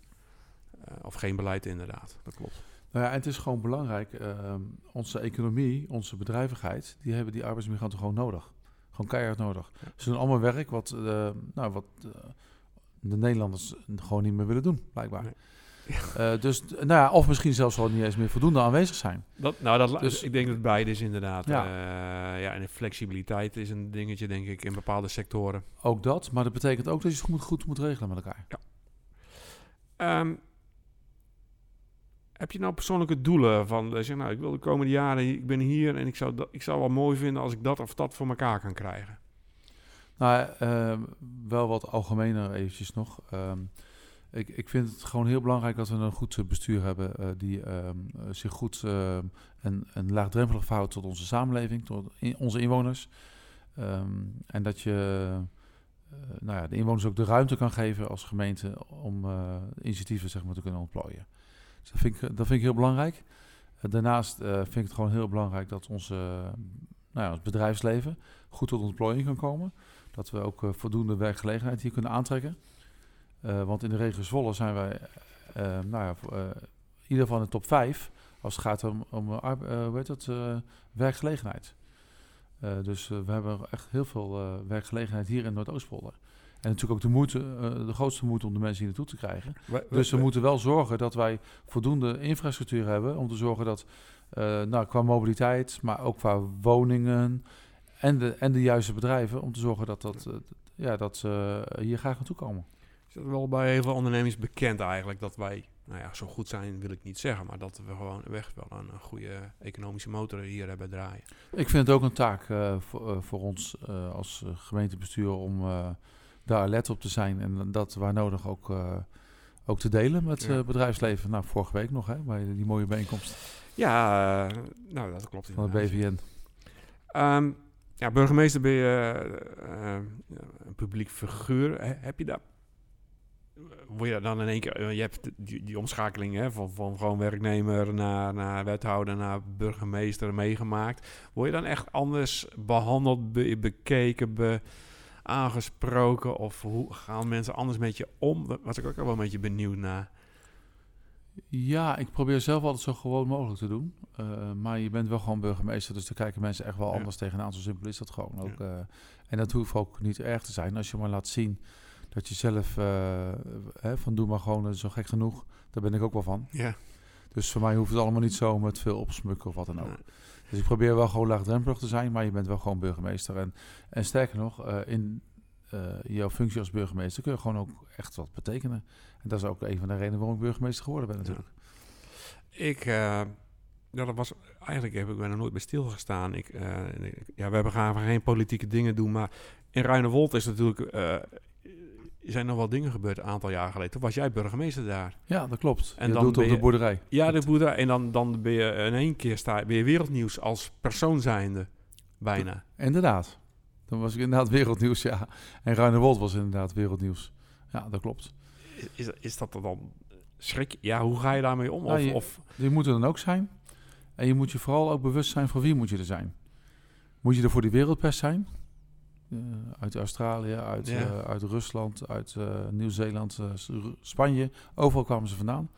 of geen beleid inderdaad, dat klopt. Nou ja, en het is gewoon belangrijk. ehm, onze economie, onze bedrijvigheid, die hebben die arbeidsmigranten gewoon nodig. Gewoon keihard nodig. Ja. Ze doen allemaal werk wat, eh, nou, wat eh, de Nederlanders gewoon niet meer willen doen, blijkbaar. Nee. Eh, dus, nou ja, of misschien zelfs wel niet eens meer voldoende aanwezig zijn. Dat, nou, dat, Dus- ik denk dat beide is inderdaad. Ja. Ja. ja, en de flexibiliteit is een dingetje, denk ik, in bepaalde sectoren. Ook dat, maar dat betekent ook dat je het goed, goed moet regelen met elkaar. Ehm, heb je nou persoonlijke doelen van, zeg nou, ik wil de komende jaren, ik ben hier en ik zou, dat, ik zou wel mooi vinden als ik dat of dat voor elkaar kan krijgen. Nou, ehm, wel wat algemener eventjes nog. Ehm, ik, ik vind het gewoon heel belangrijk dat we een goed eh, bestuur hebben eh, die ehm, eh, zich goed en, laagdrempelig verhoudt tot onze samenleving, tot onze inwoners. En dat je eh, nou ja, de inwoners ook de ruimte kan geven als gemeente om initiatieven zeg maar, te kunnen ontplooien. Dus dat vind ik, vind heel belangrijk. Eh, daarnaast eh, vind ik het gewoon heel belangrijk dat onze, eh, nou ja, ons bedrijfsleven goed tot ontplooiing kan komen. Dat we ook voldoende werkgelegenheid hier kunnen aantrekken. Want in de regio Zwolle zijn wij, nou ja, in ieder geval in de top 5 als het gaat om, om hoe heet werkgelegenheid. Dus we hebben echt heel veel werkgelegenheid hier in Noordoostpolder. En natuurlijk ook de, moeite, eh, de grootste moeite om de mensen hier naartoe te krijgen. Dus we moeten wel zorgen dat wij voldoende infrastructuur hebben om te zorgen dat, eh, nou, qua mobiliteit, maar ook qua woningen en de, en de juiste bedrijven, om te zorgen dat, dat, eh, ja, dat ze hier graag naartoe komen. Is dat wel bij heel veel ondernemers bekend eigenlijk, dat wij, nou ja, zo goed zijn wil ik niet zeggen, maar dat we gewoon echt wel een, goede economische motor hier hebben draaien. Ik vind het ook een taak voor, voor ons als gemeentebestuur om daar alert op te zijn en dat waar nodig ook, eh, ook te delen met Ja. het bedrijfsleven. Nou, vorige week nog, hè, bij die mooie bijeenkomst Ja, eh, nou dat klopt van de. BVN. Ehm, ja, burgemeester ben je eh, eh, een publiek figuur. He- heb je daar... Word je dan in één keer... eh, Je hebt die, die omschakeling hè, van, van gewoon werknemer naar, naar wethouder naar burgemeester meegemaakt. Word je dan echt anders behandeld, be- bekeken, be- aangesproken? Of hoe gaan mensen anders met je om? Daar was ik ook wel een beetje benieuwd naar. Ja, ik probeer zelf altijd zo gewoon mogelijk te doen. Eh, maar je bent wel gewoon burgemeester, dus daar kijken mensen echt wel Ja. anders tegenaan. Zo simpel is dat gewoon ook. Ja. eh. en dat hoeft ook niet erg te zijn als je maar laat zien dat je zelf eh, hè, van doe maar gewoon zo gek genoeg. Daar ben ik ook wel van. Ja. Dus voor mij hoeft het allemaal niet zo met veel opsmukken of wat dan ook. Dus ik probeer wel gewoon laagdrempelig te zijn, maar je bent wel gewoon burgemeester. En, en sterker nog, eh, in eh, jouw functie als burgemeester kun je gewoon ook echt wat betekenen. En dat is ook een van de redenen waarom ik burgemeester geworden ben natuurlijk. Ik, eh, ja, dat was, eigenlijk heb ik er nooit bij stilgestaan. Ik, ja, we hebben gaan geen politieke dingen doen, maar in Ruinewold is natuurlijk, zijn nog wel dingen gebeurd een aantal jaar geleden. Toen was jij burgemeester daar. Ja, dat klopt. En je dan doet op de je- boerderij. Ja, de boerderij. En dan, dan ben je in één keer sta, ben je wereldnieuws als persoon zijnde. Bijna. Inderdaad. Dan was ik inderdaad wereldnieuws, ja. En Ruinewold was inderdaad wereldnieuws. Ja, dat klopt. Is, is, dat dan schrik? Ja, hoe ga je daarmee om? Nou, Of, je- of, Die moet er dan ook zijn. En je moet je vooral ook bewust zijn voor wie moet je er zijn. Moet je er voor die wereldpers zijn? Eh, uit Australië, uit, Ja. eh, uit Rusland, uit eh, Nieuw-Zeeland, Spanje. Overal kwamen ze vandaan.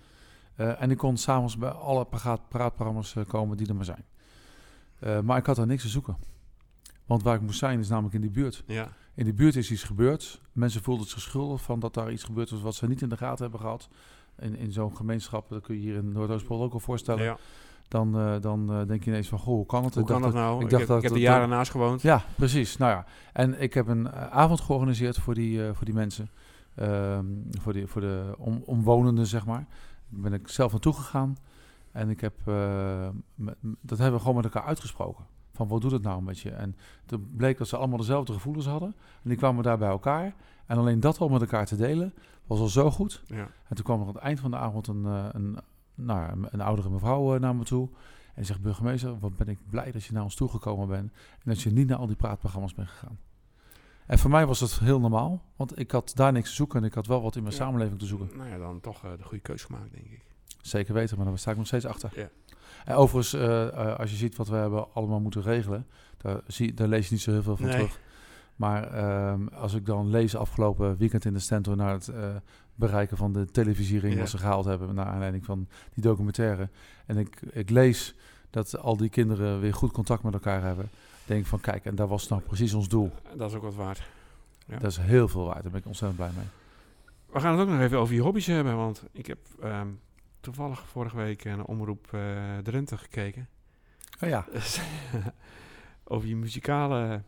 En ik kon s'avonds bij alle praat- praatprogramma's komen die er maar zijn. Maar ik had daar niks te zoeken. Want waar ik moest zijn is namelijk in die buurt. ja. In die buurt is iets gebeurd. Mensen voelden zich schuldig van dat daar iets gebeurd was wat ze niet in de gaten hebben gehad. In, in zo'n gemeenschap, dat kun je hier in Noordoostpol ook al voorstellen. ja. Dan, eh, dan eh, denk je ineens van, goh, hoe kan het? Hoe Ik kan dat nou? ik Ik, dacht heb, dat ik heb er dat- jaren naast gewoond. Ja, precies. Nou ja, en ik heb een eh, avond georganiseerd voor die, voor die mensen. Ehm, voor, die, voor de om, omwonenden, zeg maar. Daar ben ik zelf naartoe gegaan. En ik heb, met- dat hebben we gewoon met elkaar uitgesproken. Van wat doet het nou met je? En toen bleek dat ze allemaal dezelfde gevoelens hadden. En die kwamen daar bij elkaar. En alleen dat al met elkaar te delen, was al zo goed. Ja. En toen kwam er aan het eind van de avond een, een, nou, een- een oudere mevrouw eh, naar me toe. En zegt, burgemeester, wat ben ik blij dat je naar ons toegekomen bent. En dat je niet naar al die praatprogramma's bent gegaan. En voor mij was dat heel normaal. Want ik had daar niks te zoeken. En ik had wel wat in mijn Ja. samenleving te zoeken. Nou ja, dan toch eh, de goede keus gemaakt, denk ik. Zeker weten, maar daar sta ik nog steeds achter. Ja. En overigens, eh, als je ziet wat we hebben allemaal moeten regelen, daar, zie, daar lees je niet zo heel veel van Nee. terug. Maar ehm, als ik dan lees afgelopen weekend in de Stentor naar het eh, bereiken van de televisiering Ja. wat ze gehaald hebben naar aanleiding van die documentaire. En ik, ik lees dat al die kinderen weer goed contact met elkaar hebben. Denk ik van kijk, en dat was nou precies ons doel. Dat is ook wat waard. Ja. Dat is heel veel waard, daar ben ik ontzettend blij mee. We gaan het ook nog even over je hobby's hebben, want ik heb ehm, toevallig vorige week naar Omroep eh, Drenthe gekeken. Oh ja, over je muzikale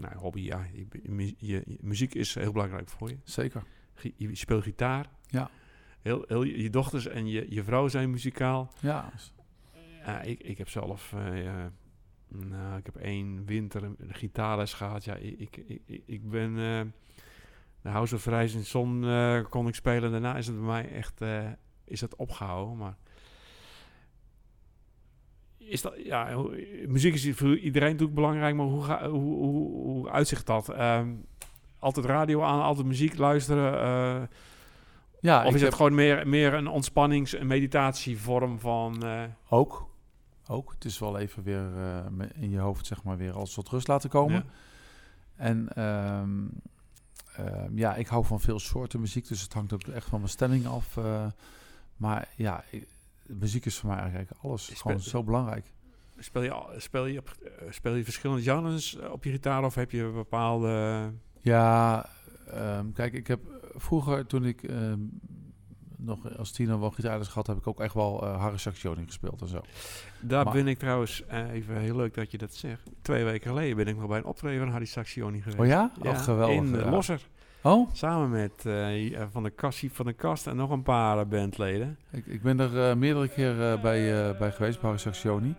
nou, hobby. Ja, je, je- je- je muziek is heel belangrijk voor je. zeker. Gi- Je speelt gitaar. Ja. Heel, heel, je je dochters en je, je vrouw zijn muzikaal. Ja, Ja, ik, ik heb zelf, ja, nou, ik heb één winter een gitaarles gehad. Ja, ik, ik, ik, ik ben eh, de House of Rising Sun eh, kon ik spelen. Daarna is het bij mij echt, is het opgehouden. Maar is dat, ja, muziek is voor iedereen natuurlijk belangrijk, maar hoe, ga, hoe, hoe, hoe uitzicht dat? Ehm, altijd radio aan, altijd muziek luisteren. eh, ja of is het gewoon meer, meer een ontspannings- en meditatievorm van... eh, Ook. Ook. Het is wel even weer eh, in je hoofd, zeg maar, weer als tot rust laten komen. ja? En ehm, ehm, ja, ik hou van veel soorten muziek, dus het hangt ook echt van mijn stemming af. maar ja, muziek is voor mij eigenlijk alles gewoon zo belangrijk. Speel je, speel, je op, eh, speel je verschillende genres op je gitaar of heb je bepaalde... Ja, ehm, kijk, ik heb vroeger, toen ik ehm, nog als tiener wel gitaarles gehad, heb ik ook echt wel eh Harry Saxioni gespeeld en zo. Daar Maar- ben ik trouwens, eh, even heel leuk dat je dat zegt. Twee weken geleden ben ik nog bij een optreden van Harry Saxioni geweest. Oh ja? Oh, geweldig. In ja. Losser. Oh, Samen met eh, Van de Kast, van de Kast en nog een paar eh, bandleden. ik, ik ben er eh, meerdere keer eh, bij, eh, bij geweest, bij Saxioni.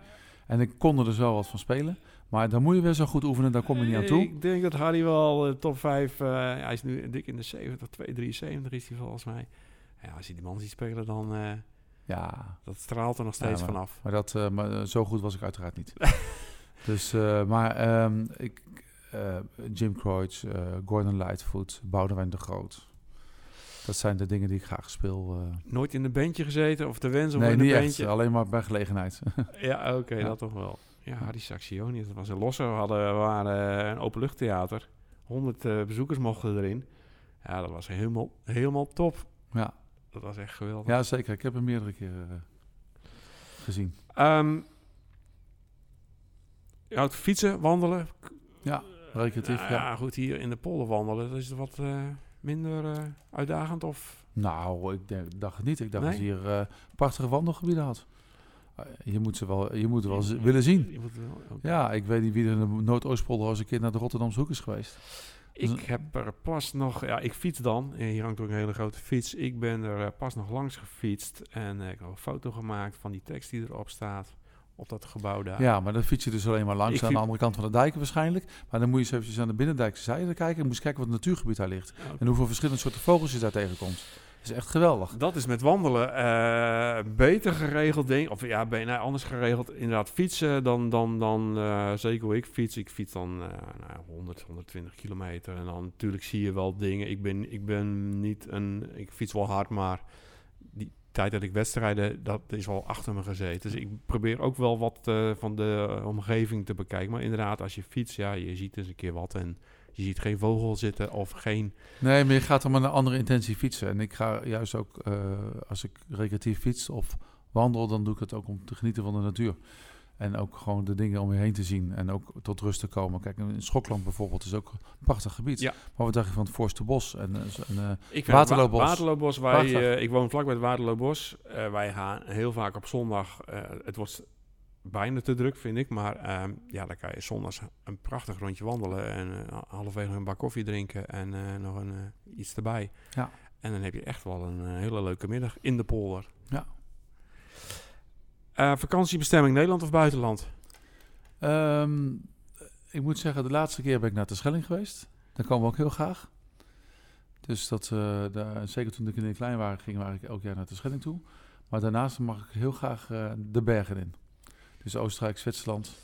En ik kon er dus wel wat van spelen. Maar dan moet je weer zo goed oefenen, daar kom je niet aan toe. Ik denk dat Harry wel eh, top 5, hij is nu dik in de 70, 273 is hij volgens mij. Ja, als je die man ziet spelen, dan uh, Ja, dat straalt er nog steeds Ja, maar- vanaf. maar, dat, uh, maar uh, zo goed was ik uiteraard niet. dus, uh, maar um, ik, uh, Jim Croce, Gordon Lightfoot, Boudewijn de Groot. Dat zijn de dingen die ik graag speel. uh. Nooit in een bandje gezeten of de wens om nee, in een bandje? echt. Alleen maar bij gelegenheid. ja, oké, okay, Ja. dat toch wel. Ja, Harry Saxioni, dat was een losse. We, hadden, we waren een openluchttheater. 100 uh, bezoekers mochten erin. Ja, dat was helemaal, helemaal top. Ja. Dat was echt geweldig. Ja, zeker. Ik heb hem meerdere keren gezien. Um, je houdt fietsen, wandelen. Ja, recreatief. Nou, ja. goed, hier in de polder wandelen, dat is wat uh, minder uh, uitdagend of... Nou, ik denk, dacht het niet. Ik dacht Nee? dat je hier uh, prachtige wandelgebieden had. Uh, je moet ze wel, je moet wel willen zien. Je moet wel, okay. Ja, ik weet niet wie er in de Noordoostpolder als een keer naar de Rotterdamse hoek is geweest. Ik heb er pas nog, ja, ik fiets dan. Hier hangt ook een hele grote fiets. Ik ben er pas nog langs gefietst en ik heb een foto gemaakt van die tekst die erop staat op dat gebouw daar. Ja, maar dan fiets je dus alleen maar langs Ik aan de andere kant van de dijken waarschijnlijk. Maar dan moet je eens eventjes aan de binnendijkse zijde kijken en moet je kijken wat het natuurgebied daar ligt. En hoeveel verschillende soorten vogels je daar tegenkomt. Dat is echt geweldig. Dat is met wandelen eh, beter geregeld, denk. Of ja, ben, nee, anders geregeld. Inderdaad, fietsen dan, dan, dan uh, zeker hoe ik fiets. Ik fiets dan uh, nou, 100, 120 kilometer. En dan natuurlijk zie je wel dingen. Ik ben, ik ben niet een... Ik fiets wel hard, maar tijd dat ik wedstrijden, dat is wel achter me gezeten. Dus ik probeer ook wel wat uh, van de omgeving te bekijken. Maar inderdaad, als je fietst, ja, je ziet eens een keer wat en... Je ziet geen vogel zitten of geen... Nee, maar je gaat er met een andere intentie fietsen. En ik ga juist ook, uh, als ik recreatief fiets of wandel, dan doe ik het ook om te genieten van de natuur. En ook gewoon de dingen om je heen te zien en ook tot rust te komen. Kijk, in Schokland bijvoorbeeld is ook een prachtig gebied. Ja. Maar wat dacht je van het Voorste Bos en, en uh, ik Waterloobos? Wa Waterloobos, wij, uh, ik woon vlak bij het Waterloobos. Uh, wij gaan heel vaak op zondag, uh, het wordt bijna te druk, vind ik. Maar um, ja, dan kan je zondags een prachtig rondje wandelen en halverwege een bak koffie drinken en nog een, iets erbij. Ja. En dan heb je echt wel een hele leuke middag in de polder. Ja. Uh, vakantiebestemming Nederland of buitenland? Ehm, ik moet zeggen, de laatste keer ben ik naar de Schelling geweest. Daar komen we ook heel graag. Dus dat, eh, daar, zeker toen de kinderen klein waren, gingen we eigenlijk elk jaar naar de Schelling toe. Maar daarnaast mag ik heel graag eh, de bergen in. Dus Oostenrijk, Zwitserland.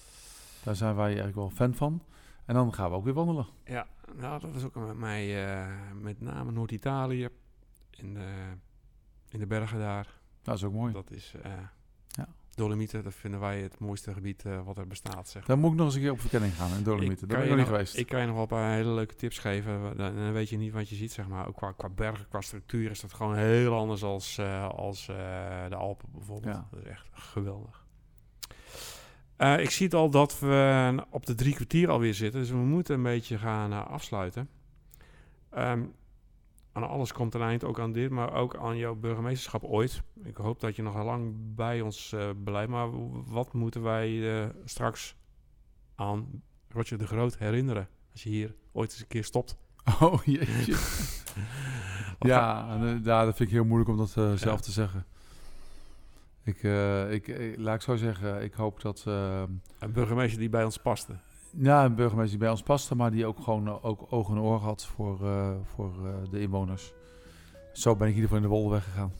Daar zijn wij eigenlijk wel fan van. En dan gaan we ook weer wandelen. Ja, nou, dat is ook met mij, eh, met name Noord-Italië, in de, in de bergen daar. Dat is ook mooi. Dat is, eh. Dolomieten, dat vinden wij het mooiste gebied eh, wat er bestaat, zeg Daar moet ik nog eens een keer op verkenning gaan in Dolomieten. Daar ben ik nog niet geweest. Ik kan je nog wel een paar hele leuke tips geven. Dan, dan weet je niet wat je ziet, zeg maar. Ook qua, qua bergen, qua structuur is dat gewoon heel anders als, eh, als eh, de Alpen bijvoorbeeld. Ja. Dat is echt geweldig. Ik zie het al dat we op de drie kwartier alweer zitten. Dus we moeten een beetje gaan afsluiten. Ehm, aan alles komt een eind, ook aan dit, maar ook aan jouw burgemeesterschap ooit. Ik hoop dat je nog lang bij ons eh blijft. Maar wat moeten wij eh, straks aan Roger de Groot herinneren? Als je hier ooit eens een keer stopt. Oh jeetje. ja, en, eh, ja, dat vind ik heel moeilijk om dat zelf Ja. te zeggen. Ik, ik, ik- laat ik zo zeggen, ik hoop dat... Een burgemeester die bij ons paste. Ja, een burgemeester die bij ons paste, maar die ook gewoon eh, ook oog en oor had voor, eh, voor eh, de inwoners. Zo ben ik in ieder geval in de Wolde weggegaan.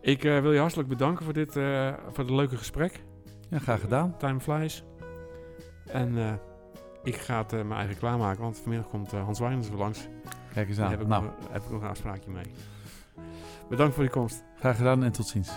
Ik eh, wil je hartelijk bedanken voor dit voor het leuke gesprek. Ja, graag gedaan. Time flies. En ik ga het mijn eigen klaarmaken, want vanmiddag komt Hans Wijners weer langs. Kijk eens Daar aan. heb ik, Nou, heb ik nog een afspraakje mee. Bedankt voor je komst. graag gedaan en tot ziens.